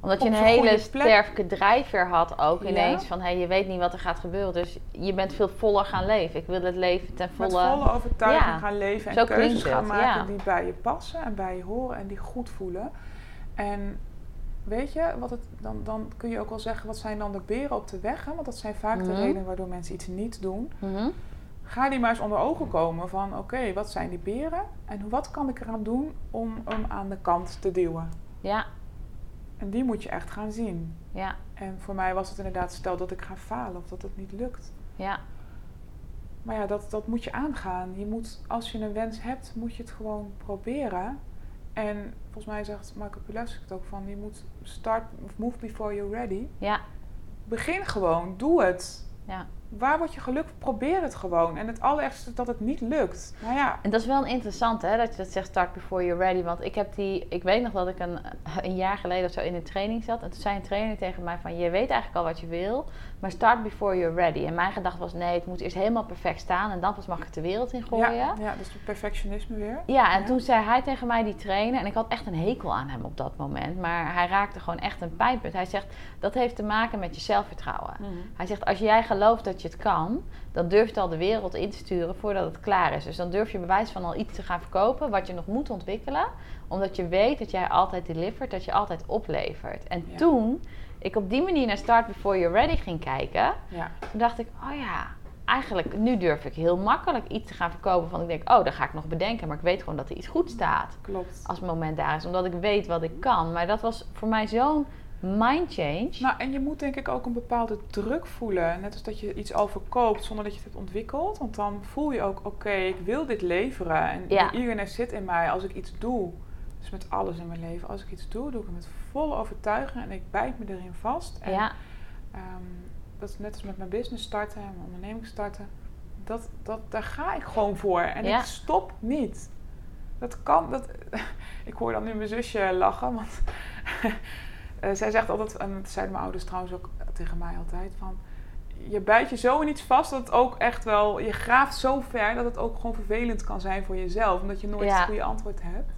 Omdat je een hele sterke drijfveer had ook Ja. ineens. Van hey, je weet niet wat er gaat gebeuren. Dus je bent veel voller gaan leven. Ik wil het leven ten met volle. volle overtuiging Ja, gaan leven en zo keuzes gaan maken ja. die bij je passen en bij je horen en die goed voelen. En weet je, wat het, dan, dan kun je ook wel zeggen, wat zijn dan de beren op de weg? Hè? Want dat zijn vaak de Mhm. redenen waardoor mensen iets niet doen. Mhm. Ga die maar eens onder ogen komen van, oké, wat zijn die beren? En wat kan ik eraan doen om hem aan de kant te duwen? Ja, En die moet je echt gaan zien. ja, En voor mij was het inderdaad, stel dat ik ga falen of dat het niet lukt. ja. Maar ja, dat, dat moet je aangaan. Je moet, als je een wens hebt, moet je het gewoon proberen. En volgens mij zegt Michael Pilacic het ook van, je moet start move before you're ready. Ja, Begin gewoon, doe het. ja. Waar word je gelukkig? Probeer het gewoon. En het allerergste is dat het niet lukt. Nou ja, En dat is wel een interessante, hè, dat je dat zegt, start before you're ready. Want ik heb die, ik weet nog dat ik een, een jaar geleden of zo in een training zat. En toen zei een trainer tegen mij van, je weet eigenlijk al wat je wil, maar start before you're ready. En mijn gedachte was, nee, het moet eerst helemaal perfect staan en dan pas mag ik het de wereld in gooien. ja, dus het perfectionisme weer. en Ja. toen zei hij tegen mij, die trainer, en ik had echt een hekel aan hem op dat moment. Maar hij raakte gewoon echt een pijnpunt. Hij zegt, dat heeft te maken met je zelfvertrouwen. Hij zegt, als jij gelooft dat je het kan, dan durf je al de wereld in te sturen voordat het klaar is. Dus dan durf je bewijs van al iets te gaan verkopen wat je nog moet ontwikkelen. Omdat je weet dat jij altijd delivert, dat je altijd oplevert. En Ja. toen ik op die manier naar Start Before You're Ready ging kijken, Ja, toen dacht ik, oh ja, eigenlijk nu durf ik heel makkelijk iets te gaan verkopen van ik denk, oh, dat ga ik nog bedenken. Maar ik weet gewoon dat er iets goed staat klopt. als het moment daar is. Omdat ik weet wat ik kan. Maar dat was voor mij zo'n mind change. Nou, en je moet denk ik ook een bepaalde druk voelen. Net als dat je iets al verkoopt zonder dat je het hebt ontwikkeld. Want dan voel je ook, oké, ik wil dit leveren. En Ja. die eagerness zit in mij als ik iets doe. Dus met alles in mijn leven. Als ik iets doe, doe ik het met volle overtuiging. En ik bijt me erin vast. En, ja, ehm, dat is net als met mijn business starten, mijn onderneming starten. Dat, dat, daar ga ik gewoon voor. En Ja. ik stop niet. Dat kan. Dat, <laughs> ik hoor dan nu mijn zusje lachen. Want eh, zij zegt altijd, en dat zeiden mijn ouders trouwens ook tegen mij altijd, van je bijt je zo in iets vast dat het ook echt wel, je graaft zo ver dat het ook gewoon vervelend kan zijn voor jezelf. Omdat je nooit Ja. het goede antwoord hebt.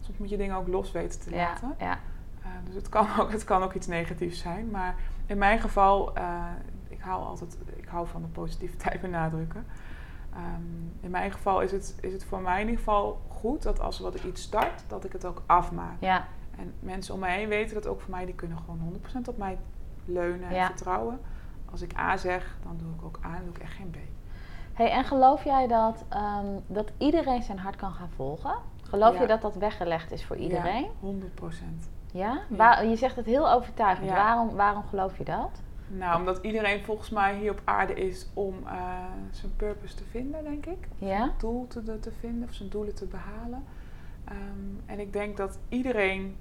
Soms moet je dingen ook los weten te laten. ja. Eh, dus het kan, <laughs> ook, het kan ook iets negatiefs zijn. Maar in mijn geval, eh, ik hou altijd, ik hou van de positiviteit <laughs> benadrukken. Ehm, in mijn geval is het, is het voor mij in ieder geval goed dat als wat ik iets start, dat ik het ook afmaak. Ja, En mensen om mij heen weten dat ook voor mij, die kunnen gewoon 100% op mij leunen en Ja. vertrouwen. Als ik A zeg, dan doe ik ook A, dan doe ik echt geen B. Hey, en geloof jij dat, ehm, dat iedereen zijn hart kan gaan volgen? Geloof Ja. je dat dat weggelegd is voor iedereen? Ja, 100%. Ja? Ja. Waar- je zegt het heel overtuigend. Ja. Waarom, waarom geloof je dat? Nou, omdat iedereen volgens mij hier op aarde is om eh, zijn purpose te vinden, denk ik. Of Ja? Zijn doel te, te vinden of zijn doelen te behalen. Ehm, en ik denk dat iedereen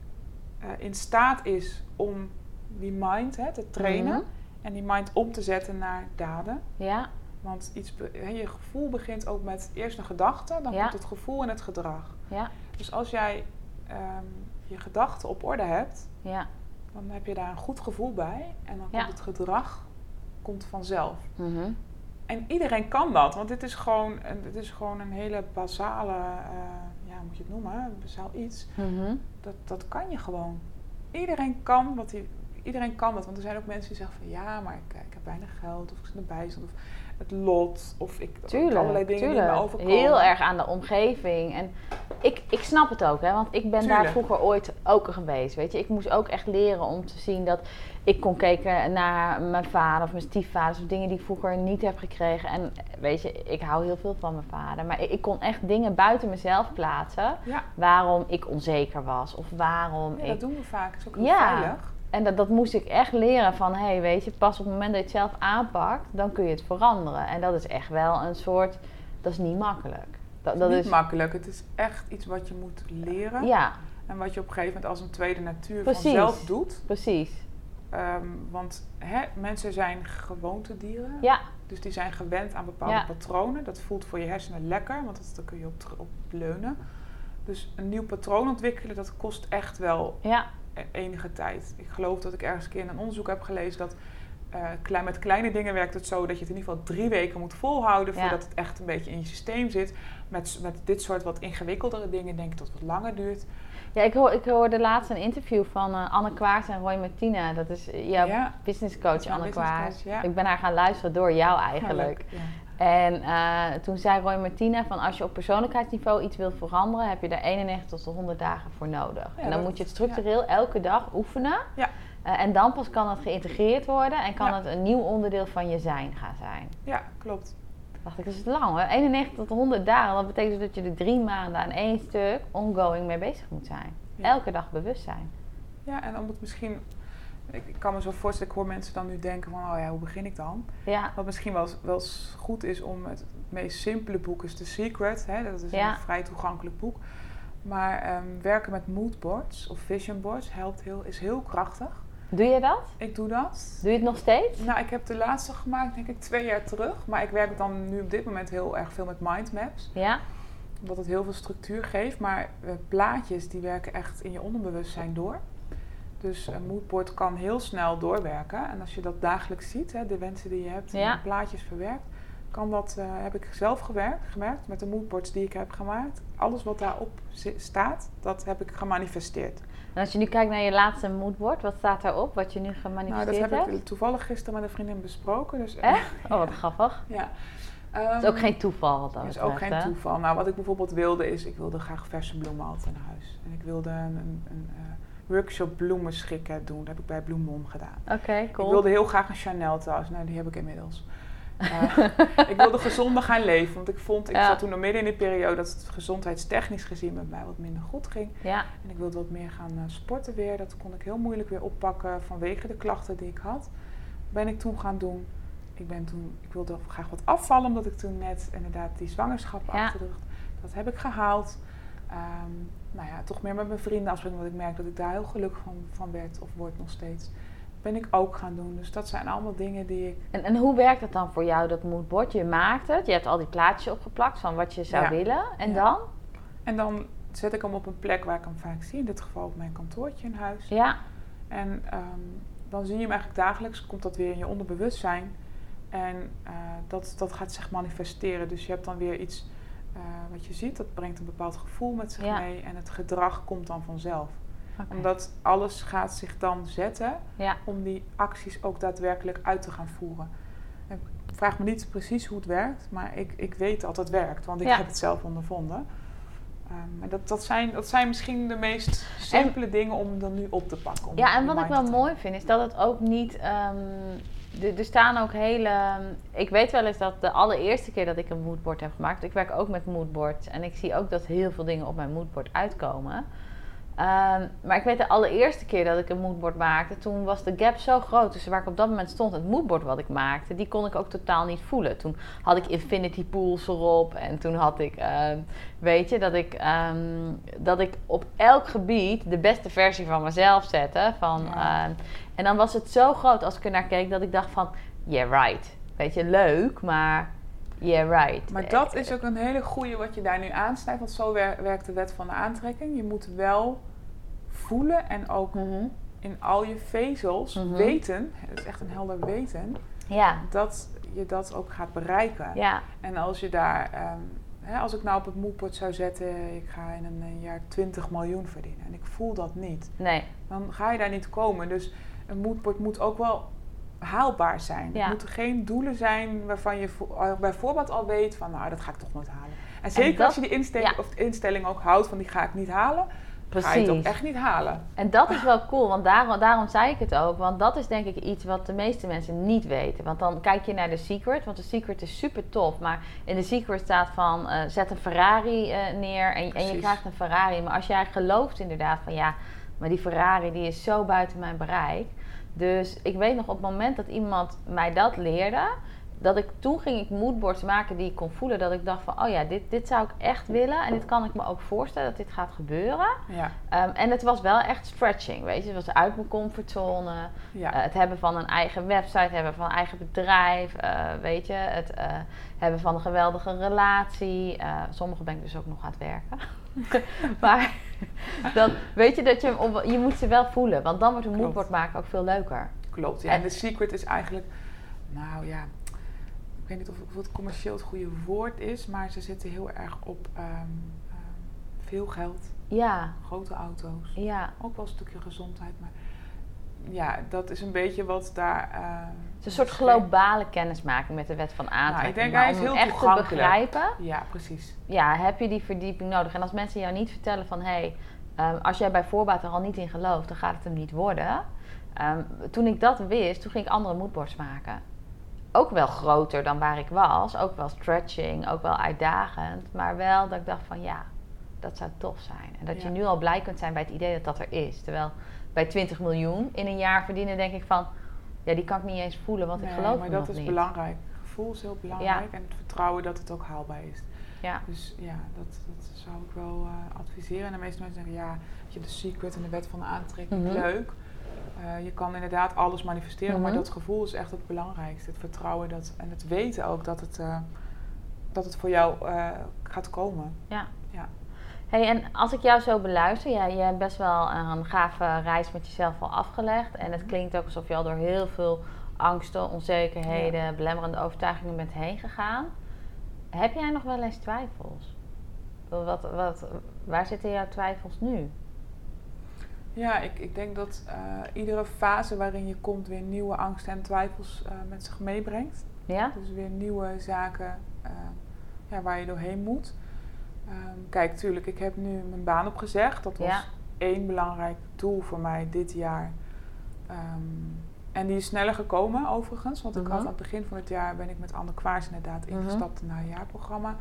eh, in staat is om die mind hè, te trainen. Mhm. En die mind om te zetten naar daden. Ja, Want iets be- je gevoel begint ook met eerst een gedachte, dan Ja. komt het gevoel en het gedrag. ja, Dus als jij ehm, je gedachten op orde hebt, ja. dan heb je daar een goed gevoel bij. En dan komt het gedrag komt vanzelf. Mhm. En iedereen kan dat, want dit is gewoon een, dit is gewoon een hele basale, eh, moet je het noemen, een basaal iets. Mhm. Dat, dat kan je gewoon. Iedereen kan wat hij, iedereen kan dat, want er zijn ook mensen die zeggen van ja, maar ik, ik heb weinig geld, of ik zit erbij, of het lot, of ik Tuurlijk, allerlei dingen die tuurlijk. me overkomen. Heel erg aan de omgeving. En ik, ik snap het ook, hè, want ik ben daar vroeger ooit ook geweest. Weet je, ik moest ook echt leren om te zien dat ik kon kijken naar mijn vader of mijn stiefvaders of dingen die ik vroeger niet heb gekregen. En weet je, ik hou heel veel van mijn vader, maar ik, ik kon echt dingen buiten mezelf plaatsen Ja, waarom ik onzeker was of waarom ja, ik dat doen we vaak. Het is ook heel Ja. veilig. En dat, dat moest ik echt leren van, hé, hey, weet je, pas op het moment dat je het zelf aanpakt, dan kun je het veranderen. En dat is echt wel een soort, dat is niet makkelijk. Dat, dat is niet is, makkelijk. Het is echt iets wat je moet leren. ja, En wat je op een gegeven moment als een tweede natuur Precies. vanzelf doet. precies. Ehm, want hè, mensen zijn gewoontedieren. Ja, Dus die zijn gewend aan bepaalde Ja. patronen. Dat voelt voor je hersenen lekker, want dat, daar kun je op, op leunen. Dus een nieuw patroon ontwikkelen, dat kost echt wel ja, enige tijd. Ik geloof dat ik ergens een keer in een onderzoek heb gelezen dat eh, met kleine dingen werkt het zo dat je het in ieder geval drie weken moet volhouden Ja. voordat het echt een beetje in je systeem zit. Met, met dit soort wat ingewikkeldere dingen denk ik dat het wat langer duurt. ja ik, hoor, ik hoorde laatst een interview van eh, Anne Kwaart en Roy Martina. Dat is jouw ja, business coach mijn Anne business coach, ja. Ik ben haar gaan luisteren door jou eigenlijk. Ja. En eh, toen zei Roy Martina van als je op persoonlijkheidsniveau iets wilt veranderen, heb je daar 91 tot 100 dagen voor nodig. Ja, en dan moet je het structureel elke dag oefenen. Ja. Eh, en dan pas kan het geïntegreerd worden en kan het een nieuw onderdeel van je zijn gaan zijn. ja, klopt. Dacht ik, dat is lang hoor. 91 tot 100 dagen. Dat betekent dus dat je er drie maanden aan één stuk ongoing mee bezig moet zijn. Elke dag bewust zijn. Ja, en om het misschien... Ik, ik kan me zo voorstellen, ik hoor mensen dan nu denken van, oh ja, hoe begin ik dan? Ja, Wat misschien wel, wel goed is om het meest simpele boek is The Secret. Hè? Dat is Ja. een vrij toegankelijk boek. Maar ehm, werken met moodboards of vision boards helpt heel, is heel krachtig. doe je dat? Ik doe dat. Doe je het nog steeds? Nou, ik heb de laatste gemaakt, denk ik, twee jaar terug. Maar ik werk dan nu op dit moment heel erg veel met mindmaps. Ja, Omdat het heel veel structuur geeft. Maar eh, plaatjes, die werken echt in je onderbewustzijn door. Dus een moodboard kan heel snel doorwerken. En als je dat dagelijks ziet, hè, de wensen die je hebt, Ja. in plaatjes verwerkt, kan dat, eh, heb ik zelf gewerkt, gemerkt met de moodboards die ik heb gemaakt. Alles wat daarop staat, dat heb ik gemanifesteerd. en als je nu kijkt naar je laatste moodboard, wat staat daarop? Wat je nu Nou, dat gemanifesteerd heb hebt? ik toevallig gisteren met een vriendin besproken. Dus, Echt? Oh, wat grappig. <laughs> ja. Het is ook geen toeval dat Dat is ook geen hè? toeval. Nou, wat ik bijvoorbeeld wilde is, ik wilde graag verse bloemen altijd naar huis. En ik wilde een, een, een eh, workshop bloemen schikken doen. Dat heb ik bij Bloemon gedaan. Oké, cool. Ik wilde heel graag een Chanel trouwens. Nou, die heb ik inmiddels. <laughs> Eh, ik wilde gezonder gaan leven. Want ik vond, ik Ja. zat toen nog midden in die periode dat het gezondheidstechnisch gezien met mij wat minder goed ging. Ja, En ik wilde wat meer gaan eh, sporten weer. Dat kon ik heel moeilijk weer oppakken vanwege de klachten die ik had. Ben ik toen gaan doen. Ik, ben toen, ik wilde graag wat afvallen, omdat ik toen net inderdaad die zwangerschap Ja. achter de rug. Dat heb ik gehaald. Ehm, nou ja, toch meer met mijn vrienden afspreken, omdat ik merk dat ik daar heel gelukkig van, van werd of word nog steeds. Ben ik ook gaan doen. Dus dat zijn allemaal dingen die ik. en, en hoe werkt het dan voor jou, dat moodboard? Je maakt het, je hebt al die plaatjes opgeplakt van wat je zou Ja. willen. En Ja. dan? En dan zet ik hem op een plek waar ik hem vaak zie. In dit geval op mijn kantoortje in huis. Ja, En ehm, dan zie je hem eigenlijk dagelijks, komt dat weer in je onderbewustzijn. En eh, dat, dat gaat zich manifesteren. Dus je hebt dan weer iets eh, wat je ziet, dat brengt een bepaald gevoel met zich Ja. mee. En het gedrag komt dan vanzelf. Omdat alles gaat zich dan zetten Ja. om die acties ook daadwerkelijk uit te gaan voeren. Ik vraag me niet precies hoe het werkt, maar ik, ik weet dat het werkt, want ik Ja. heb het zelf ondervonden. Ehm, maar dat, dat, zijn, dat zijn misschien de meest simpele dingen om dan nu op te pakken. Ja, en wat ik wel mooi vind, is dat het ook niet. ehm, er- staan ook hele. Ik weet wel eens dat de allereerste keer dat ik een moodboard heb gemaakt. Ik werk ook met moodboards. En ik zie ook dat heel veel dingen op mijn moodboard uitkomen. Ehm, maar ik weet de allereerste keer dat ik een moodboard maakte, toen was de gap zo groot tussen waar ik op dat moment stond. Het moodboard wat ik maakte, die kon ik ook totaal niet voelen. Toen had ik infinity pools erop en toen had ik, ehm, weet je, dat ik, ehm, dat ik op elk gebied de beste versie van mezelf zette. Van, Ja. En dan was het zo groot als ik er naar keek dat ik dacht van, yeah right. Weet je, leuk, maar yeah right. Maar dat is ook een hele goede wat je daar nu aansnijdt, want zo wer- werkt de wet van de aantrekking. Je moet wel voelen en ook Mhm. in al je vezels Mhm. weten, het is echt een helder weten, Ja, dat je dat ook gaat bereiken. ja, En als je daar, ehm, hè, als ik nou op het moodboard zou zetten, ik ga in een, eh, jaar 20 miljoen verdienen en ik voel dat niet, nee, dan ga je daar niet komen. Dus een moodboard moet ook wel haalbaar zijn. Ja. Het moeten geen doelen zijn waarvan je bijvoorbeeld al weet van, nou, dat ga ik toch nooit halen. En zeker dat- als je die ja. of de instelling ook houdt van, die ga ik niet halen, ga je het precies. ook echt niet halen. En dat is wel cool, want daarom, daarom zei ik het ook. Want dat is denk ik iets wat de meeste mensen niet weten. Want dan kijk je naar de Secret, want de Secret is super tof. Maar in de Secret staat van, eh, zet een Ferrari eh, neer en, en je Precies. krijgt een Ferrari. Maar als jij gelooft inderdaad van, ja, maar die Ferrari die is zo buiten mijn bereik. Dus ik weet nog op het moment dat iemand mij dat leerde... Dat ik toen ging ik moodboards maken die ik kon voelen. Dat ik dacht van, oh ja, dit, dit zou ik echt willen. En dit kan ik me ook voorstellen dat dit gaat gebeuren. Ja, Ehm, en het was wel echt stretching, weet je. Het was uit mijn comfortzone. ja. Eh, het hebben van een eigen website, het hebben van een eigen bedrijf, eh, weet je. Het eh, hebben van een geweldige relatie. Sommige ben ik dus ook nog aan het werken. <laughs> maar dat, weet je, dat je, hem op- je moet ze wel voelen. Want dan wordt een moodboard maken ook veel leuker. Klopt. Ja. En- de secret is eigenlijk, nou ja, ik weet niet of, of het commercieel het goede woord is, maar ze zitten heel erg op ehm, ehm, veel geld, Ja, grote auto's, ja. ook wel een stukje gezondheid, maar ja, dat is een beetje wat daar. ehm, Het is een soort globale kennismaking met de wet van aantrekking. denk Maar hij is om heel echt te begrijpen, Ja, precies. ja, heb je die verdieping nodig. En als mensen jou niet vertellen van... hé, hey, ehm, als jij bij voorbaat er al niet in gelooft... dan gaat het hem niet worden. Ehm, toen ik dat wist, toen ging ik andere moodboards maken. Ook wel groter dan waar ik was. Ook wel stretching, ook wel uitdagend. Maar wel dat ik dacht van ja, dat zou tof zijn. En dat je nu al blij kunt zijn bij het idee dat dat er is. Terwijl bij 20 miljoen in een jaar verdienen denk ik van... ja, die kan ik niet eens voelen, want ik geloof maar dat nog is niet. belangrijk. Gevoel is heel belangrijk en het vertrouwen dat het ook haalbaar is. Ja. Dus ja, dat, dat zou ik wel eh, adviseren. En de meeste mensen zeggen, ja, je, de secret en de wet van de aantrekking, Mhm. leuk. Eh, je kan inderdaad alles manifesteren, maar Mhm. dat gevoel is echt het belangrijkste. Het vertrouwen dat, en het weten ook dat het, eh, dat het voor jou gaat komen. Ja. Ja. Hey, en als ik jou zo beluister, ja, je hebt best wel een gave reis met jezelf al afgelegd. En het klinkt ook alsof je al door heel veel angsten, onzekerheden, belemmerende overtuigingen bent heen gegaan. Heb jij nog wel eens twijfels? Wat, wat, waar zitten jouw twijfels nu? Ja, ik, ik denk dat eh, iedere fase waarin je komt weer nieuwe angsten en twijfels eh, met zich meebrengt. Ja? Dus weer nieuwe zaken eh, ja, waar je doorheen moet. Ehm, kijk, tuurlijk, ik heb nu mijn baan opgezegd. Dat was Ja. één belangrijk doel voor mij dit jaar. Ehm, en die is sneller gekomen overigens. Want ik Mhm. had aan het begin van het jaar ben ik met Anne Kwaars inderdaad ingestapt in haar jaarprogramma.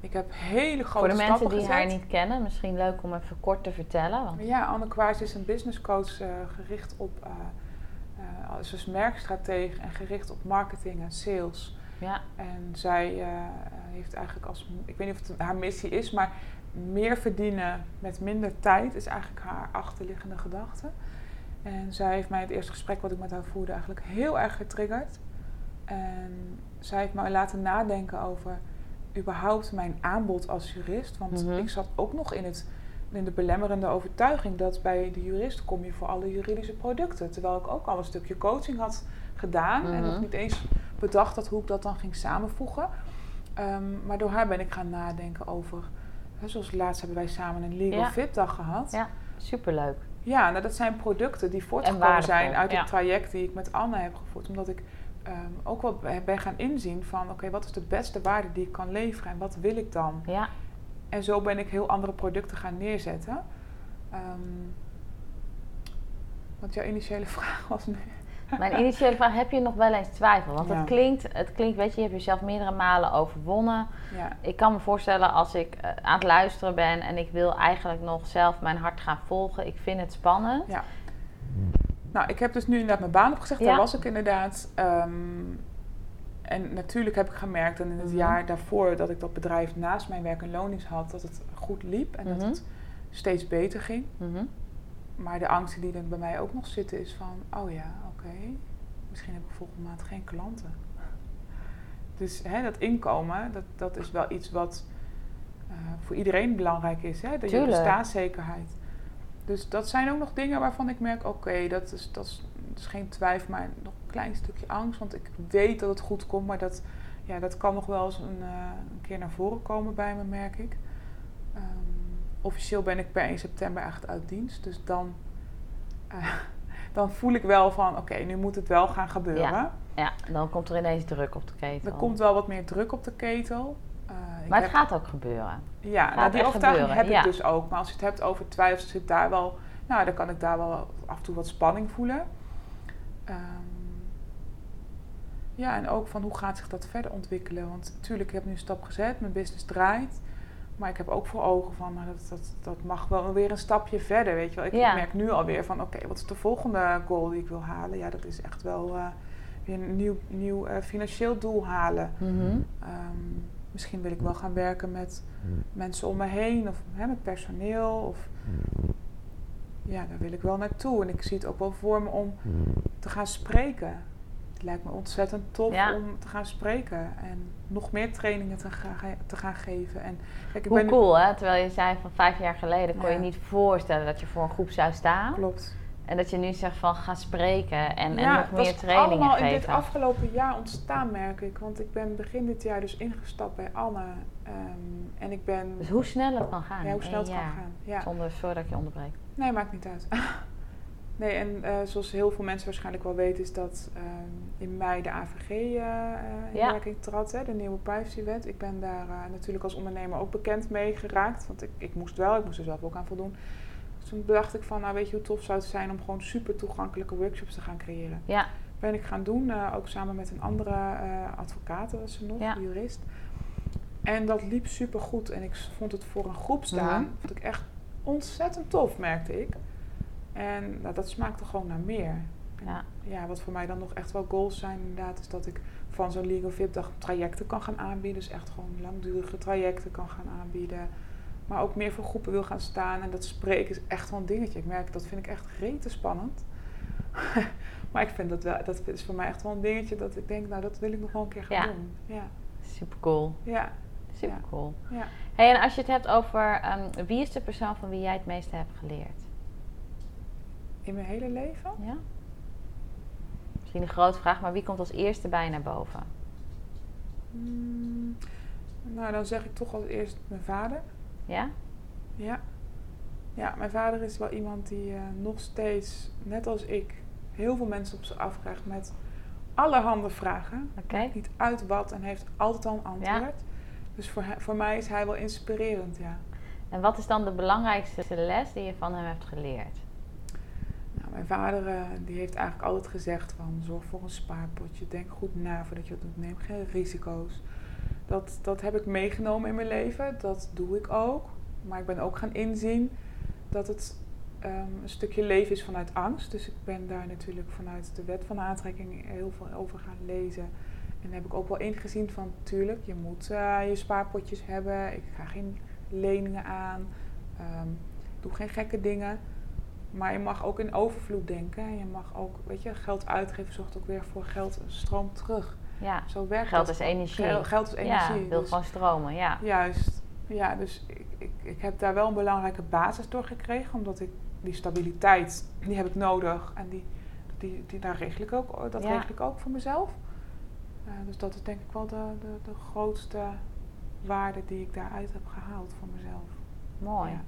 Ik heb hele grote Voor de mensen stappen die gezet. haar niet kennen, misschien leuk om even kort te vertellen. Want, Ja, Anne Kwaars is een business coach eh, gericht op, eh eh, ze is merkstratege en gericht op marketing en sales. Ja, En zij eh, heeft eigenlijk als, ik weet niet of het haar missie is, maar meer verdienen met minder tijd is eigenlijk haar achterliggende gedachte. En zij heeft mij het eerste gesprek wat ik met haar voerde eigenlijk heel erg getriggerd. En zij heeft mij laten nadenken over überhaupt mijn aanbod als jurist. Want Mhm. ik zat ook nog in, het, in de belemmerende overtuiging dat bij de jurist kom je voor alle juridische producten. Terwijl ik ook al een stukje coaching had gedaan en Mhm. nog niet eens bedacht had hoe ik dat dan ging samenvoegen. Ehm, maar door haar ben ik gaan nadenken over, hè, zoals laatst hebben wij samen een Legal Ja. Fit dag gehad. Ja. superleuk. Ja, nou, dat zijn producten die voortgekomen zijn uit ja. het traject die ik met Anne heb gevoerd. Omdat ik ehm, ook wel be- ben gaan inzien van, oké, wat is de beste waarde die ik kan leveren en wat wil ik dan? Ja, En zo ben ik heel andere producten gaan neerzetten. Ehm wat jouw initiële <laughs> vraag was nu. Mijn initiële vraag, heb je nog wel eens twijfel? Want Ja. het, klinkt, het klinkt, weet je, je hebt jezelf meerdere malen overwonnen. Ja, Ik kan me voorstellen als ik eh, aan het luisteren ben en ik wil eigenlijk nog zelf mijn hart gaan volgen. Ik vind het spannend. Ja. Nou, ik heb dus nu inderdaad mijn baan opgezegd. Ja. Daar was ik inderdaad. Ehm, en natuurlijk heb ik gemerkt dat in het Mhm. jaar daarvoor dat ik dat bedrijf naast mijn werk en loondienst had, dat het goed liep en dat Mhm. het steeds beter ging. Mhm. Maar de angsten die er bij mij ook nog zitten is van, oh ja, oké, misschien heb ik volgende maand geen klanten. Dus hè, dat inkomen, dat, dat is wel iets wat eh, voor iedereen belangrijk is. Hè? De je bestaanszekerheid. Dus dat zijn ook nog dingen waarvan ik merk, oké, dat, is, dat, is, dat is geen twijfel, maar nog een klein stukje angst. Want ik weet dat het goed komt, maar dat, ja, dat kan nog wel eens een, eh, een keer naar voren komen bij me, merk ik. Ehm, officieel ben ik per 1 september echt uit dienst. Dus dan, eh, dan voel ik wel van, oké, nu moet het wel gaan gebeuren. Ja, dan komt er ineens druk op de ketel. Er komt wel wat meer druk op de ketel. Eh, maar het heb- gaat ook gebeuren. Ja, gaat nou, die overtuiging gebeuren, heb ja. ik dus ook. Maar als je het hebt over twijfels, zit daar wel... Nou, dan kan ik daar wel af en toe wat spanning voelen. Ehm, ja, en ook van hoe gaat zich dat verder ontwikkelen? Want natuurlijk, ik heb nu een stap gezet, mijn business draait. Maar ik heb ook voor ogen van, nou, dat, dat, dat mag wel weer een stapje verder, weet je wel. Ik Ja. merk nu alweer van, oké, wat is de volgende goal die ik wil halen? Ja, dat is echt wel eh, weer een nieuw, nieuw eh, financieel doel halen. Mhm. Ehm, misschien wil ik wel gaan werken met mensen om me heen of hè, met personeel. Of, ja, daar wil ik wel naartoe. En ik zie het ook wel voor me om te gaan spreken. Het lijkt me ontzettend tof Ja. om te gaan spreken en nog meer trainingen te gaan, te gaan geven. En, kijk, ik Hoe ben cool, hè? Terwijl je zei van vijf jaar geleden kon Ja. je niet voorstellen dat je voor een groep zou staan. Klopt. En dat je nu zegt van ga spreken en, en ja, nog dat meer is trainingen allemaal in geven. dit afgelopen jaar ontstaan, merk ik. Want ik ben begin dit jaar dus ingestapt bij Anne. ehm, en ik ben... Dus hoe snel het kan gaan. ja, hoe snel het kan gaan. Ja. Zonder, sorry dat ik je onderbreek. Nee, maakt niet uit. <laughs> nee, en eh, zoals heel veel mensen waarschijnlijk wel weten, is dat ehm, in mei de AVG eh, eh, in Ja. werking trad, hè, de nieuwe privacywet. Ik ben daar eh, natuurlijk als ondernemer ook bekend mee geraakt, want ik, ik moest wel, ik moest er zelf ook aan voldoen. Dus toen dacht ik van, nou weet je hoe tof zou het zijn om gewoon super toegankelijke workshops te gaan creëren. Ja, Ben ik gaan doen, ook samen met een andere advocaat, was ze nog, Ja. jurist. En dat liep super goed en ik vond het voor een groep staan, Mhm. vond ik echt ontzettend tof, merkte ik. En nou, dat smaakte gewoon naar meer. Ja. ja, wat voor mij dan nog echt wel goals zijn inderdaad, is dat ik van zo'n Legal VIP dag trajecten kan gaan aanbieden. Dus echt gewoon langdurige trajecten kan gaan aanbieden. Maar ook meer voor groepen wil gaan staan. En dat spreken is echt wel een dingetje. Ik merk, dat vind ik echt rete spannend. <laughs> maar ik vind dat wel, dat is voor mij echt wel een dingetje dat ik denk, nou dat wil ik nog wel een keer gaan Ja. doen. Ja, super cool. ja, Super cool. ja. Hey, en als je het hebt over ehm, wie is de persoon van wie jij het meeste hebt geleerd? In mijn hele leven? Ja? Misschien een grote vraag, maar wie komt als eerste bij naar boven? Hmm, nou, dan zeg ik toch als eerst mijn vader. Ja? Ja. Ja, mijn vader is wel iemand die eh, nog steeds, net als ik, heel veel mensen op zich afkrijgt met allerhande vragen. Oké. Niet uit wat en heeft altijd al een antwoord. Dus voor, voor mij is hij wel inspirerend, ja. En wat is dan de belangrijkste les die je van hem hebt geleerd? Mijn vader eh, die heeft eigenlijk altijd gezegd van zorg voor een spaarpotje. Denk goed na voordat je het doet. Neem geen risico's. Dat, dat heb ik meegenomen in mijn leven. Dat doe ik ook. Maar ik ben ook gaan inzien dat het ehm, een stukje leven is vanuit angst. Dus ik ben daar natuurlijk vanuit de wet van aantrekking heel veel over gaan lezen. En heb ik ook wel ingezien van, tuurlijk, je moet eh, je spaarpotjes hebben. Ik ga geen leningen aan. Ehm, doe geen gekke dingen. Maar je mag ook in overvloed denken. En je mag ook, weet je, geld uitgeven zorgt ook weer voor geld stroom terug. Ja, Zo werkt Geld dat is energie. Geld, geld is energie. ja wil dus- gewoon stromen, ja. Juist. Ja, dus ik, ik, ik heb daar wel een belangrijke basis door gekregen. Omdat ik die stabiliteit, die heb ik nodig. En die, die, die, daar regel ik ook, dat Ja. regel ik ook voor mezelf. Eh, dus dat is denk ik wel de, de, de grootste waarde die ik daaruit heb gehaald voor mezelf. Mooi. Ja.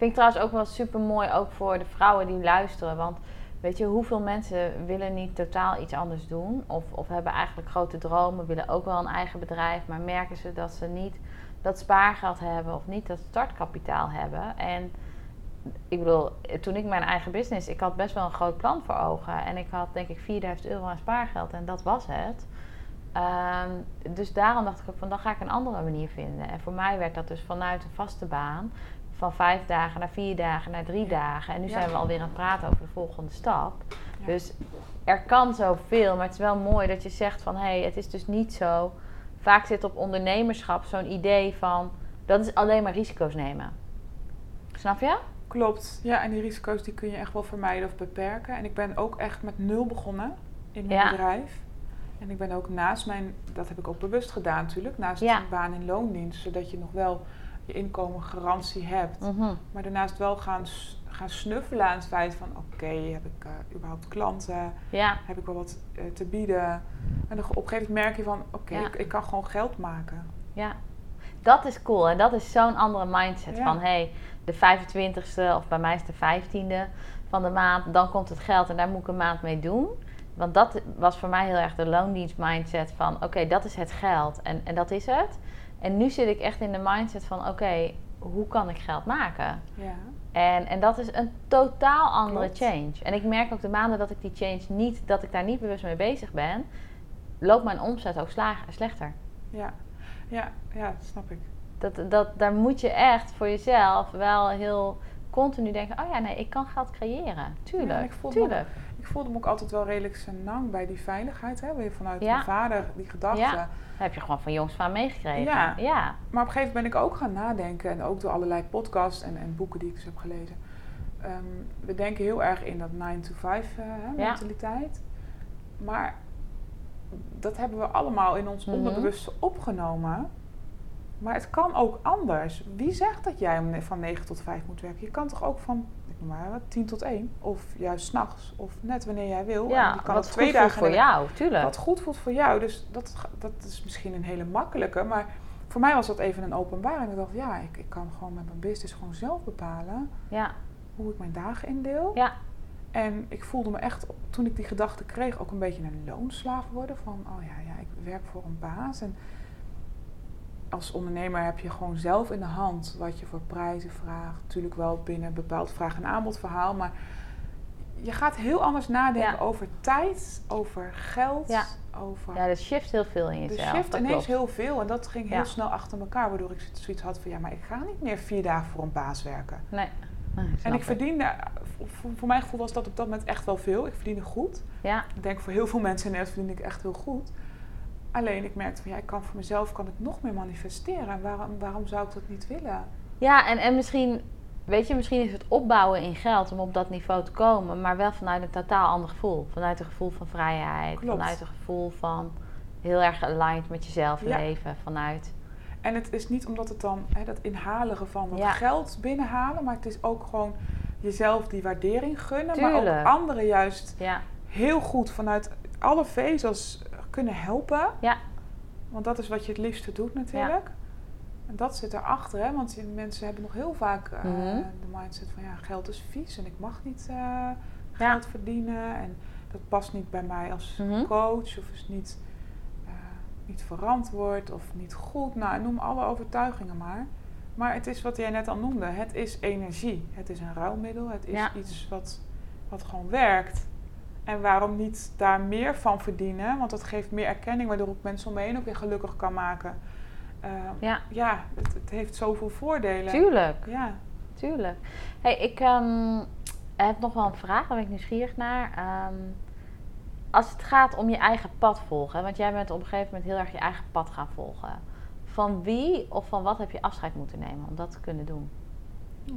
Vind ik trouwens ook wel super mooi, ook voor de vrouwen die luisteren. Want weet je, hoeveel mensen willen niet totaal iets anders doen? Of, of hebben eigenlijk grote dromen, willen ook wel een eigen bedrijf, maar merken ze dat ze niet dat spaargeld hebben of niet dat startkapitaal hebben. En ik bedoel, toen ik mijn eigen business, ik had best wel een groot plan voor ogen. En ik had denk ik 4000 euro aan spaargeld en dat was het. Ehm, dus daarom dacht ik ook van, dan ga ik een andere manier vinden. En voor mij werd dat dus vanuit een vaste baan. Van vijf dagen naar vier dagen naar drie dagen. En nu Ja. zijn we alweer aan het praten over de volgende stap. Ja. Dus er kan zoveel, maar het is wel mooi dat je zegt van... hé, hey, het is dus niet zo... Vaak zit op ondernemerschap zo'n idee van... dat is alleen maar risico's nemen. Snap je? Klopt. Ja, en die risico's die kun je echt wel vermijden of beperken. En ik ben ook echt met nul begonnen in mijn Ja. bedrijf. En ik ben ook naast mijn, dat heb ik ook bewust gedaan natuurlijk, naast Ja. mijn baan in loondienst, zodat je nog wel je inkomen garantie hebt. Mhm. Maar daarnaast wel gaan, gaan snuffelen aan het feit van oké, heb ik eh, überhaupt klanten? Ja, Heb ik wel wat eh, te bieden? En dan op een gegeven moment merk je van oké, Ja. ik, ik kan gewoon geld maken. ja. Dat is cool. En dat is zo'n andere mindset Ja. van... hé, hey, de 25ste of bij mij is de 15e van de maand... dan komt het geld en daar moet ik een maand mee doen. Want dat was voor mij heel erg de loondienst mindset van... oké, dat is het geld en, en dat is het. En nu zit ik echt in de mindset van... oké, hoe kan ik geld maken? Ja. En, en dat is een totaal andere Klopt. change. En ik merk ook de maanden dat ik die change niet, dat ik daar niet bewust mee bezig ben, loopt mijn omzet ook slechter. Ja. Ja, ja, dat snap ik. Dat, dat, daar moet je echt voor jezelf wel heel continu denken: oh ja, nee, ik kan geld creëren. Tuurlijk, Ja, ik voel me tuurlijk. Ik voelde me ook altijd wel redelijk senang bij die veiligheid. Hè? Weer vanuit Ja. mijn vader, die gedachte. Ja. Dat heb je gewoon van jongs van meegekregen. Ja. ja. Maar op een gegeven moment ben ik ook gaan nadenken. En ook door allerlei podcasts en, en boeken die ik dus heb gelezen. Ehm, we denken heel erg in dat 9 to 5 eh. Maar dat hebben we allemaal in ons Mhm. onderbewuste opgenomen. Maar het kan ook anders. Wie zegt dat jij van 9 tot 5 moet werken? Je kan toch ook van, maar wat, 10 tot 1. Of juist s'nachts. Of net wanneer jij wil. En Ja, je kan wat ook goed twee voelt dagen voor jou, tuurlijk. wat goed voelt voor jou. Dus dat, dat is misschien een hele makkelijke. Maar voor mij was dat even een openbaring. Ik dacht, ja, ik, ik kan gewoon met mijn business gewoon zelf bepalen Ja, hoe ik mijn dagen indeel. ja, En ik voelde me echt, toen ik die gedachte kreeg, ook een beetje een loonslaaf worden. Van, oh ja, ja, ik werk voor een baas. En als ondernemer heb je gewoon zelf in de hand wat je voor prijzen vraagt. Natuurlijk wel binnen een bepaald vraag- en aanbodverhaal. Maar je gaat heel anders nadenken Ja. over tijd, over geld, Ja. over... ja, dat shift heel veel in jezelf. shift dat ineens klopt. heel veel en dat ging heel Ja. snel achter elkaar, waardoor ik zoiets had van ja, maar ik ga niet meer vier dagen voor een baas werken. Nee. Nee, en ik verdiende, voor, voor mijn gevoel was dat op dat moment echt wel veel. Ik verdiende goed. Ja, Ik denk voor heel veel mensen in Nederland verdiende ik echt heel goed. Alleen ik merkte van ja, ik kan voor mezelf kan ik nog meer manifesteren. En waarom, waarom zou ik dat niet willen? Ja, en, en misschien, weet je, misschien is het opbouwen in geld om op dat niveau te komen, maar wel vanuit een totaal ander gevoel. Vanuit een gevoel van vrijheid, Klopt. vanuit een gevoel van heel erg aligned met jezelf Ja. leven. Vanuit, En het is niet omdat het dan hè, dat inhaligen van wat Ja. geld binnenhalen, maar het is ook gewoon jezelf die waardering gunnen, maar ook anderen juist ja, heel goed vanuit alle vezels kunnen helpen. Ja. Want dat is wat je het liefste doet natuurlijk. En dat zit erachter, hè? want mensen hebben nog heel vaak eh, Mhm. de mindset van ja, geld is vies en ik mag niet eh, geld verdienen. En dat past niet bij mij als Mhm. coach of is niet, eh, niet verantwoord of niet goed. Nou, noem alle overtuigingen maar. Maar het is wat jij net al noemde, het is energie. Het is een ruilmiddel, het is Ja. iets wat, wat gewoon werkt. En waarom niet daar meer van verdienen? Want dat geeft meer erkenning, waardoor ik mensen om me heen ook weer gelukkig kan maken. Eh, ja, ja, het, het heeft zoveel voordelen. tuurlijk, Ja, tuurlijk. Hey, ik ehm, heb nog wel een vraag, daar ben ik nieuwsgierig naar. Ehm, als het gaat om je eigen pad volgen, want jij bent op een gegeven moment heel erg je eigen pad gaan volgen. Van wie of van wat heb je afscheid moeten nemen om dat te kunnen doen?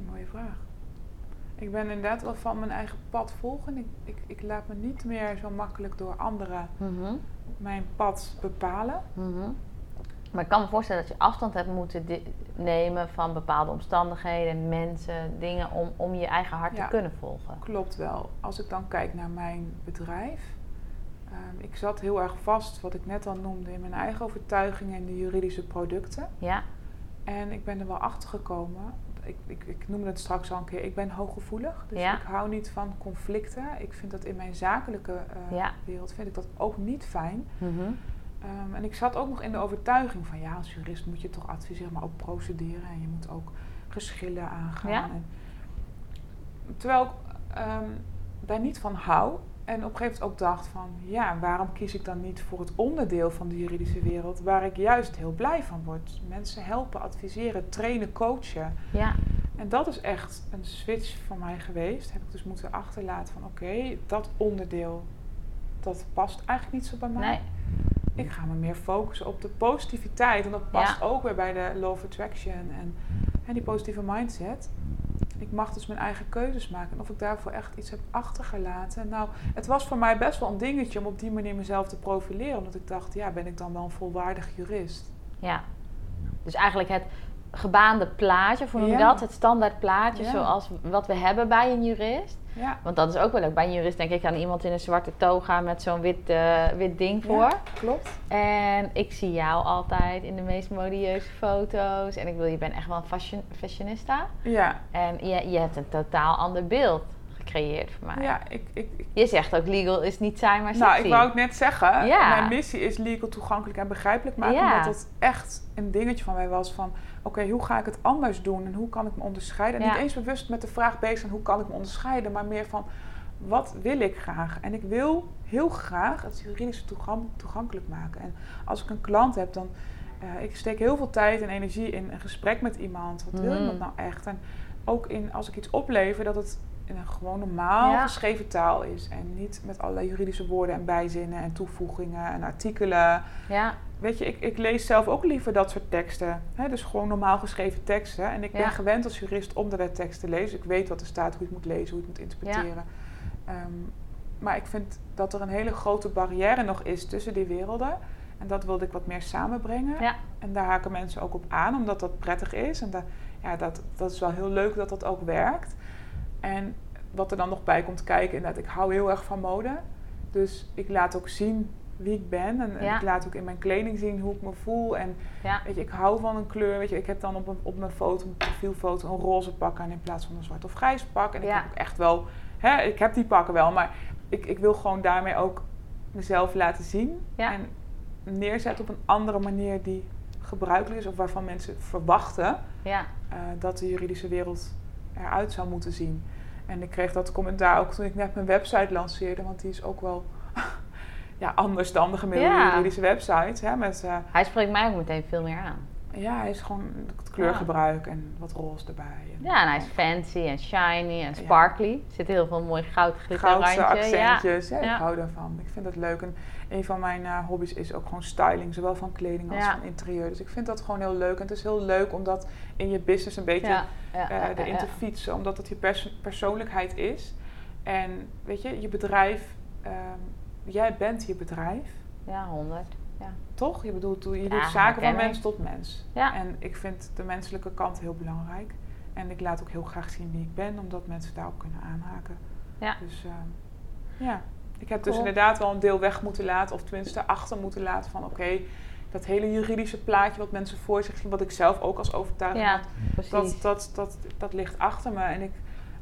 Mooie vraag. Ik ben inderdaad wel van mijn eigen pad volgen. Ik, ik, ik laat me niet meer zo makkelijk door anderen Mhm. mijn pad bepalen. Mhm. Maar ik kan me voorstellen dat je afstand hebt moeten di- nemen van bepaalde omstandigheden, mensen, dingen om, om je eigen hart Ja. te kunnen volgen. Klopt wel. Als ik dan kijk naar mijn bedrijf. ehm, ik zat heel erg vast, wat ik net al noemde, in mijn eigen overtuigingen en de juridische producten. Ja, En ik ben er wel achter gekomen. Ik, ik, ik noemde het straks al een keer, ik ben hooggevoelig. Dus Ja. ik hou niet van conflicten. Ik vind dat in mijn zakelijke eh, Ja. wereld vind ik dat ook niet fijn. Mhm. Ehm, en ik zat ook nog in de overtuiging van ja, als jurist moet je toch adviseren, maar ook procederen. En je moet ook geschillen aangaan. Ja. En, terwijl ik ehm, daar niet van hou. En op een gegeven moment ook dacht van ja, waarom kies ik dan niet voor het onderdeel van de juridische wereld waar ik juist heel blij van word. Mensen helpen, adviseren, trainen, coachen. Ja, En dat is echt een switch voor mij geweest. Heb ik dus moeten achterlaten van oké, dat onderdeel, dat past eigenlijk niet zo bij mij. nee. Ik ga me meer focussen op de positiviteit. En dat past ook weer bij de Law of Attraction en, en die positieve mindset. Ik mag dus mijn eigen keuzes maken. En of ik daarvoor echt iets heb achtergelaten. Nou, het was voor mij best wel een dingetje om op die manier mezelf te profileren. Omdat ik dacht, ja, ben ik dan wel een volwaardig jurist? Ja. Dus eigenlijk het gebaande plaatje, hoe noem je Ja. dat? Het standaard plaatje Ja. zoals wat we hebben bij een jurist. Ja, Want dat is ook wel leuk. Bij een jurist denk ik aan iemand in een zwarte toga met zo'n wit, eh, wit ding voor. Ja, klopt. En ik zie jou altijd in de meest modieuze foto's. En ik wil, je bent echt wel een fashion, fashionista. Ja, En je, je hebt een totaal ander beeld gecreëerd voor mij. ja ik, ik, ik- Je zegt ook legal is niet saai, maar sexy. nou, ik wou het net zeggen. Ja. Mijn missie is legal toegankelijk en begrijpelijk maken. Ja. Omdat het echt een dingetje van mij was van... Oké, hoe ga ik het anders doen en hoe kan ik me onderscheiden? En Ja. niet eens bewust met de vraag bezig zijn hoe kan ik me onderscheiden, maar meer van wat wil ik graag? En ik wil heel graag het juridisch toegang- toegankelijk maken. En als ik een klant heb, dan eh ik steek heel veel tijd en energie in een gesprek met iemand. Wat wil Mhm. iemand nou echt? En ook in als ik iets oplever, dat het in een gewoon normaal Ja. geschreven taal is. En niet met allerlei juridische woorden en bijzinnen en toevoegingen en artikelen. Ja, Weet je, ik, ik lees zelf ook liever dat soort teksten. Hè? Dus gewoon normaal geschreven teksten. En ik Ja. ben gewend als jurist om de wettekst te lezen. Ik weet wat er staat, hoe je het moet lezen, hoe je het moet interpreteren. Ehm, maar ik vind dat er een hele grote barrière nog is tussen die werelden. En dat wilde ik wat meer samenbrengen. ja, En daar haken mensen ook op aan, omdat dat prettig is. En ja, dat, dat is wel heel leuk dat dat ook werkt. En wat er dan nog bij komt kijken, inderdaad, ik hou heel erg van mode. Dus ik laat ook zien wie ik ben. En, en Ja. ik laat ook in mijn kleding zien hoe ik me voel. En ja. weet je, ik hou van een kleur. Weet je, ik heb dan op, een, op mijn foto, mijn profielfoto, een roze pak aan in plaats van een zwart of grijs pak. En ik heb ook echt wel, hè, ik heb die pakken wel, maar ik, ik wil gewoon daarmee ook mezelf laten zien. En neerzetten op een andere manier die gebruikelijk is of waarvan mensen verwachten ja. eh, dat de juridische wereld eruit zou moeten zien. En ik kreeg dat commentaar ook toen ik net mijn website lanceerde, want die is ook wel <laughs> ja, anders dan de gemiddelde Ja. juridische website. Hè, met, eh, Hij spreekt mij ook meteen veel meer aan. ja, hij is gewoon het kleurgebruik en wat roze erbij. En Ja, en hij is fancy en shiny en sparkly. Er zit heel veel mooi goud Goudse glitterrandje. Ja. accentjes, ja. Ik hou daarvan. Ik vind dat leuk. En een van mijn eh, hobby's is ook gewoon styling, zowel van kleding als Ja. van interieur. Dus ik vind dat gewoon heel leuk. En het is heel leuk om dat in je business een beetje Ja, ja, eh, ja, ja, erin ja. te fietsen, omdat het je pers- persoonlijkheid is. En weet je, je bedrijf, ehm, jij bent je bedrijf, Ja, 100. toch? Je bedoelt, je Ja, doet zaken van mens tot mens. Ja. En ik vind de menselijke kant heel belangrijk. En ik laat ook heel graag zien wie ik ben, omdat mensen daarop kunnen aanhaken. Ja. Dus ehm, ja, ik heb dus inderdaad wel een deel weg moeten laten, of tenminste achter moeten laten van oké, dat hele juridische plaatje wat mensen voor zich zien, wat ik zelf ook als overtuiging Ja, had, precies. dat, dat, dat, dat ligt achter me en ik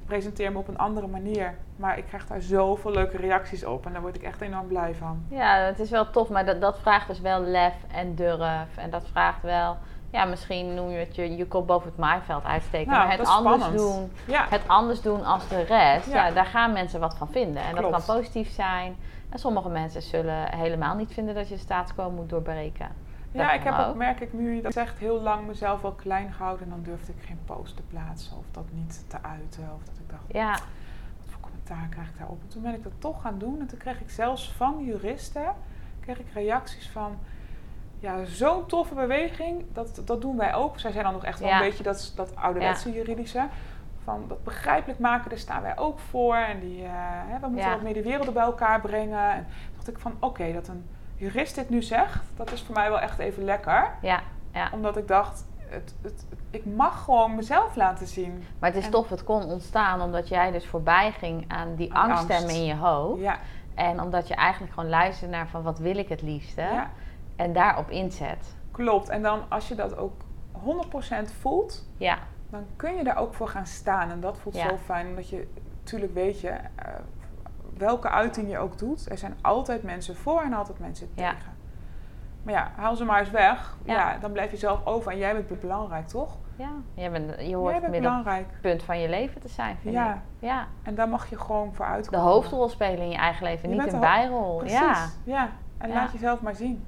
presenteer me op een andere manier. Maar ik krijg daar zoveel leuke reacties op en daar word ik echt enorm blij van. Ja, het is wel tof, maar dat, dat vraagt dus wel lef en durf. En dat vraagt wel, ja, misschien noem je het je, je kop boven het maaiveld uitsteken. Nou, maar het anders spannend. doen, Ja, het anders doen als de rest, ja. Ja. daar gaan mensen wat van vinden. En dat kan positief zijn. En sommige mensen zullen helemaal niet vinden dat je de status quo moet doorbreken. ja ik heb ook. merk ik nu, dat zegt heel lang mezelf wel klein gehouden en dan durfde ik geen post te plaatsen of dat niet te uiten. Of dat ik dacht, Ja, wat voor commentaar krijg ik daarop? En toen ben ik dat toch gaan doen en toen kreeg ik zelfs van juristen kreeg ik reacties van ja, zo'n toffe beweging, dat, dat doen wij ook. Zij zijn dan nog echt wel Ja. een beetje dat, dat ouderwetse juridische. Van dat begrijpelijk maken, daar staan wij ook voor. En die, eh, hè, we moeten wat meer de werelden bij elkaar brengen. En toen dacht ik van, oké, dat een jurist dit nu zegt, dat is voor mij wel echt even lekker. ja, ja. Omdat ik dacht, het, het, het- ik mag gewoon mezelf laten zien. Maar het is En- tof, het kon ontstaan omdat jij dus voorbij ging aan die angststemmen angst. in je hoofd. Ja, En omdat je eigenlijk gewoon luistert naar van wat wil ik het liefste. ja. En daarop inzet. Klopt. En dan als je dat ook 100% voelt, Ja, dan kun je daar ook voor gaan staan. En dat voelt Ja. zo fijn, omdat je natuurlijk weet je, eh, welke uiting je ook doet, er zijn altijd mensen voor en altijd mensen Ja. tegen. Maar ja, haal ze maar eens weg. Ja. Ja. dan blijf je zelf over en jij bent belangrijk, toch? Ja, je, bent, je Jij hoort bent middelpunt belangrijk. van je leven te zijn, vind ik. Ja, Ja, en daar mag je gewoon voor de uitkomen. hoofdrol spelen in je eigen leven, Je niet een de bijrol. Precies, Ja. ja. En Ja. laat jezelf maar zien.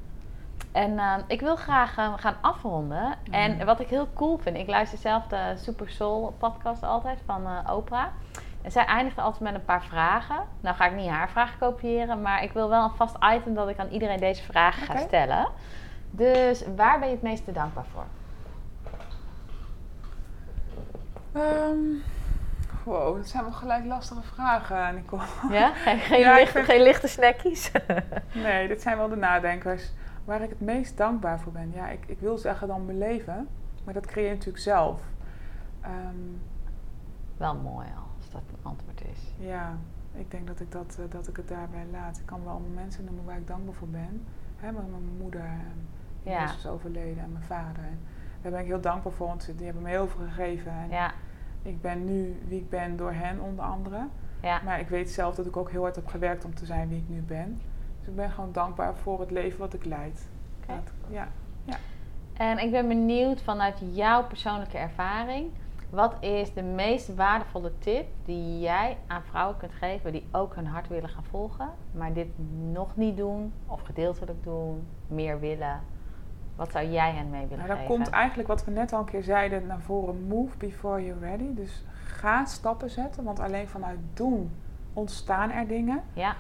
En eh, ik wil graag eh, gaan afronden. En Mhm. wat ik heel cool vind, ik luister zelf de Super Soul podcast altijd van eh, Oprah. En zij eindigt altijd met een paar vragen. Nou ga ik niet haar vragen kopiëren, maar ik wil wel een vast item dat ik aan iedereen deze vragen ga stellen. Dus waar ben je het meeste dankbaar voor? Ehm, wow, dat zijn wel gelijk lastige vragen, Nicole. Ja? Geen, geen, <laughs> Ja, lichte, vind- geen lichte snackies? Nee, dit zijn wel de nadenkers. Waar ik het meest dankbaar voor ben. Ja, ik, ik wil zeggen dan mijn leven. Maar dat creëer je natuurlijk zelf. Ehm, wel mooi als dat een antwoord is. ja, ik denk dat ik, dat, eh, dat ik het daarbij laat. Ik kan wel allemaal mensen noemen waar ik dankbaar voor ben. Hè, maar mijn moeder en Ja. is overleden en mijn vader. En daar ben ik heel dankbaar voor, want die hebben me heel veel gegeven. En Ja, ik ben nu wie ik ben door hen onder andere. ja. Maar ik weet zelf dat ik ook heel hard heb gewerkt om te zijn wie ik nu ben. Dus ik ben gewoon dankbaar voor het leven wat ik leid. Dat- ja. En ik ben benieuwd vanuit jouw persoonlijke ervaring. Wat is de meest waardevolle tip die jij aan vrouwen kunt geven die ook hun hart willen gaan volgen, maar dit nog niet doen of gedeeltelijk doen, meer willen? Wat zou jij hen mee willen Nou, dan geven? komt eigenlijk wat we net al een keer zeiden naar voren. Move before you're ready. Dus ga stappen zetten. Want alleen vanuit doen ontstaan er dingen. Ja,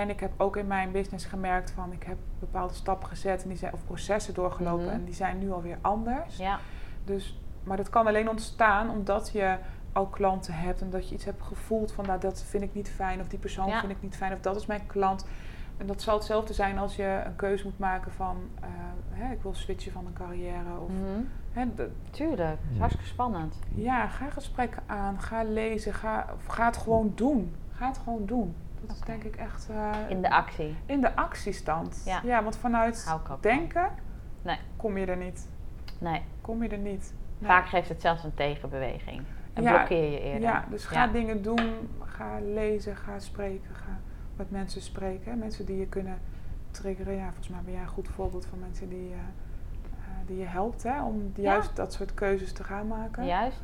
En ik heb ook in mijn business gemerkt van... ik heb bepaalde stappen gezet en die zijn, of processen doorgelopen. Mhm. En die zijn nu alweer anders. ja, Dus, maar dat kan alleen ontstaan omdat je al klanten hebt. En dat je iets hebt gevoeld van... nou, dat vind ik niet fijn. Of die persoon Ja. vind ik niet fijn. Of dat is mijn klant. En dat zal hetzelfde zijn als je een keuze moet maken van... eh, hè, ik wil switchen van een carrière. Of, Mhm. hè, dat- tuurlijk. Dat is hartstikke spannend. ja, ga gesprekken aan, ga lezen, ga, of ga het gewoon doen. Ga het gewoon doen. Dat is denk ik echt eh, In de actie. in de actiestand. Ja. want vanuit denken Nee. kom je er niet. Nee, Kom je er niet. Nee. vaak geeft het zelfs een tegenbeweging. En Ja, blokkeer je eerder. Ja, dus ga Ja. dingen doen, ga lezen, ga spreken, ga met mensen spreken. Mensen die je kunnen triggeren. Ja, volgens mij ben jij een goed voorbeeld van mensen die, eh, eh, die je helpt hè, om Ja. juist dat soort keuzes te gaan maken. Juist.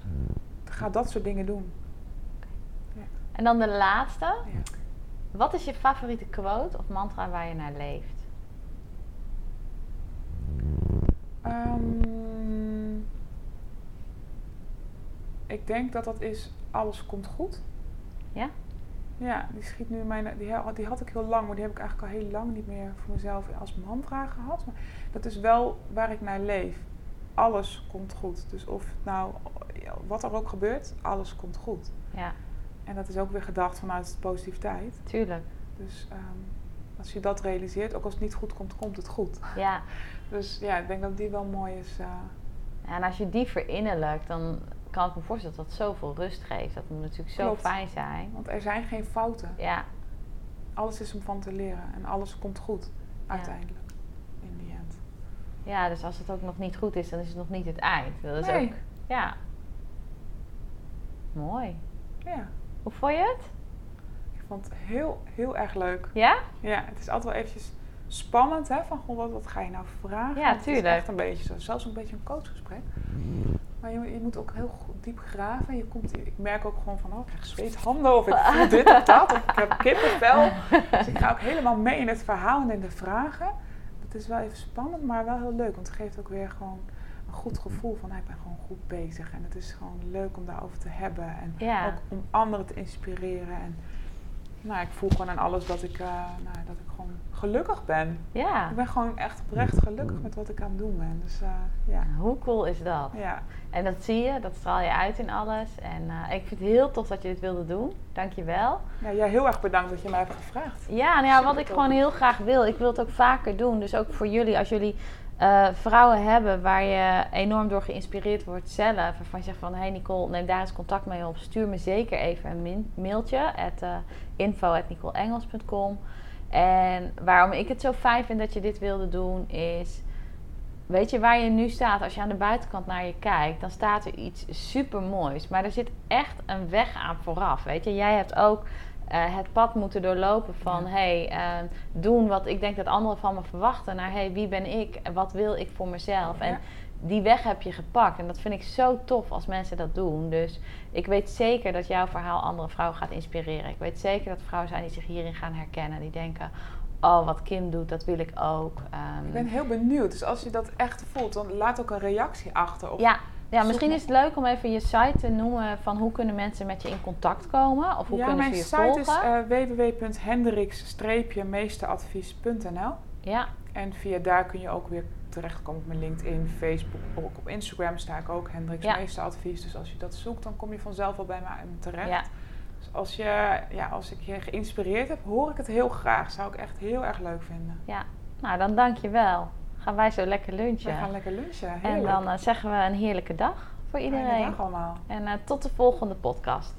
Ga dat soort dingen doen. En dan de laatste. Ja. Wat is je favoriete quote of mantra waar je naar leeft? Ehm, ik denk dat dat is alles komt goed. Ja? Ja, die schiet nu in mijn. Die, die had ik heel lang, maar die heb ik eigenlijk al heel lang niet meer voor mezelf als mantra gehad. Maar dat is wel waar ik naar leef. Alles komt goed. Dus of nou wat er ook gebeurt, alles komt goed. Ja, En dat is ook weer gedacht vanuit positiviteit. tuurlijk. Dus ehm, als je dat realiseert, ook als het niet goed komt, komt het goed. Ja. <laughs> Dus ja, ik denk dat die wel mooi is. eh, En als je die verinnerlijkt, dan kan ik me voorstellen dat dat zoveel rust geeft. Dat moet natuurlijk zo Klopt. fijn zijn. want er zijn geen fouten. Ja, Alles is om van te leren en alles komt goed uiteindelijk. In die end. ja, dus als het ook nog niet goed is, dan is het nog niet het eind. Dat is Nee. ook, ja. Mooi. Ja, Hoe vond je het? ik vond het heel, heel erg leuk. Ja? Ja, het is altijd wel eventjes spannend, hè? Van, goh, wat, wat ga je nou vragen? Ja, Het tuurlijk. is echt een beetje zo, zelfs een beetje een coachgesprek. Maar je, je moet ook heel goed diep graven. Je komt, ik merk ook gewoon van, oh, ik krijg zweethanden of ik voel dit of dat. Of ik heb kippenvel. Dus ik ga ook helemaal mee in het verhaal en in de vragen. Het is wel even spannend, maar wel heel leuk. Want het geeft ook weer gewoon een goed gevoel van, nou, ik ben gewoon goed bezig. En het is gewoon leuk om daarover te hebben. En Ja. ook om anderen te inspireren. En nou, ik voel gewoon aan alles dat ik, eh, nou, dat ik gewoon gelukkig ben. Ja. Ik ben gewoon echt oprecht gelukkig met wat ik aan het doen ben. Dus eh, ja. Hoe cool is dat? ja. En dat zie je, dat straal je uit in alles. En eh, ik vind het heel tof dat je dit wilde doen. Dank je wel. ja, jij heel erg bedankt dat je mij hebt gevraagd. Ja, nou ja, wat ik gewoon heel graag wil. Ik wil het ook vaker doen. Dus ook voor jullie, als jullie eh, vrouwen hebben waar je enorm door geïnspireerd wordt zelf. Waarvan je zegt van, hey Nicole, neem daar eens contact mee op. Stuur me zeker even een mailtje. At, uh, info.nicoleengels.com En waarom ik het zo fijn vind dat je dit wilde doen is... weet je, waar je nu staat, als je aan de buitenkant naar je kijkt, dan staat er iets super moois. Maar er zit echt een weg aan vooraf. Weet je, jij hebt ook eh, het pad moeten doorlopen van Ja. hey, eh, doen wat ik denk dat anderen van me verwachten. Naar hey, wie ben ik en wat wil ik voor mezelf? En die weg heb je gepakt. En dat vind ik zo tof als mensen dat doen. Dus ik weet zeker dat jouw verhaal andere vrouwen gaat inspireren. Ik weet zeker dat vrouwen zijn die zich hierin gaan herkennen. Die denken, oh wat Kim doet, dat wil ik ook. Ehm, Ik ben heel benieuwd. Dus als je dat echt voelt, dan laat ook een reactie achter. Of ja, ja, misschien is het leuk om even je site te noemen van hoe kunnen mensen met je in contact komen? Of hoe ja, kunnen mijn ze je site volgen? is uh, www.hendricks-meesteradvies.nl ja, En via daar kun je ook weer terechtkomen op mijn LinkedIn, Facebook, ook op Instagram sta ik ook Hendricks Ja. Meesteradvies. Dus als je dat zoekt, dan kom je vanzelf wel bij mij terecht. ja, Dus als, je, ja, als ik je geïnspireerd heb, hoor ik het heel graag. Zou ik echt heel erg leuk vinden. ja. Nou, dan dank je wel. Gaan wij zo lekker lunchen. We gaan lekker lunchen. en dan eh, zeggen we een heerlijke dag voor iedereen. dag allemaal. En eh, tot de volgende podcast.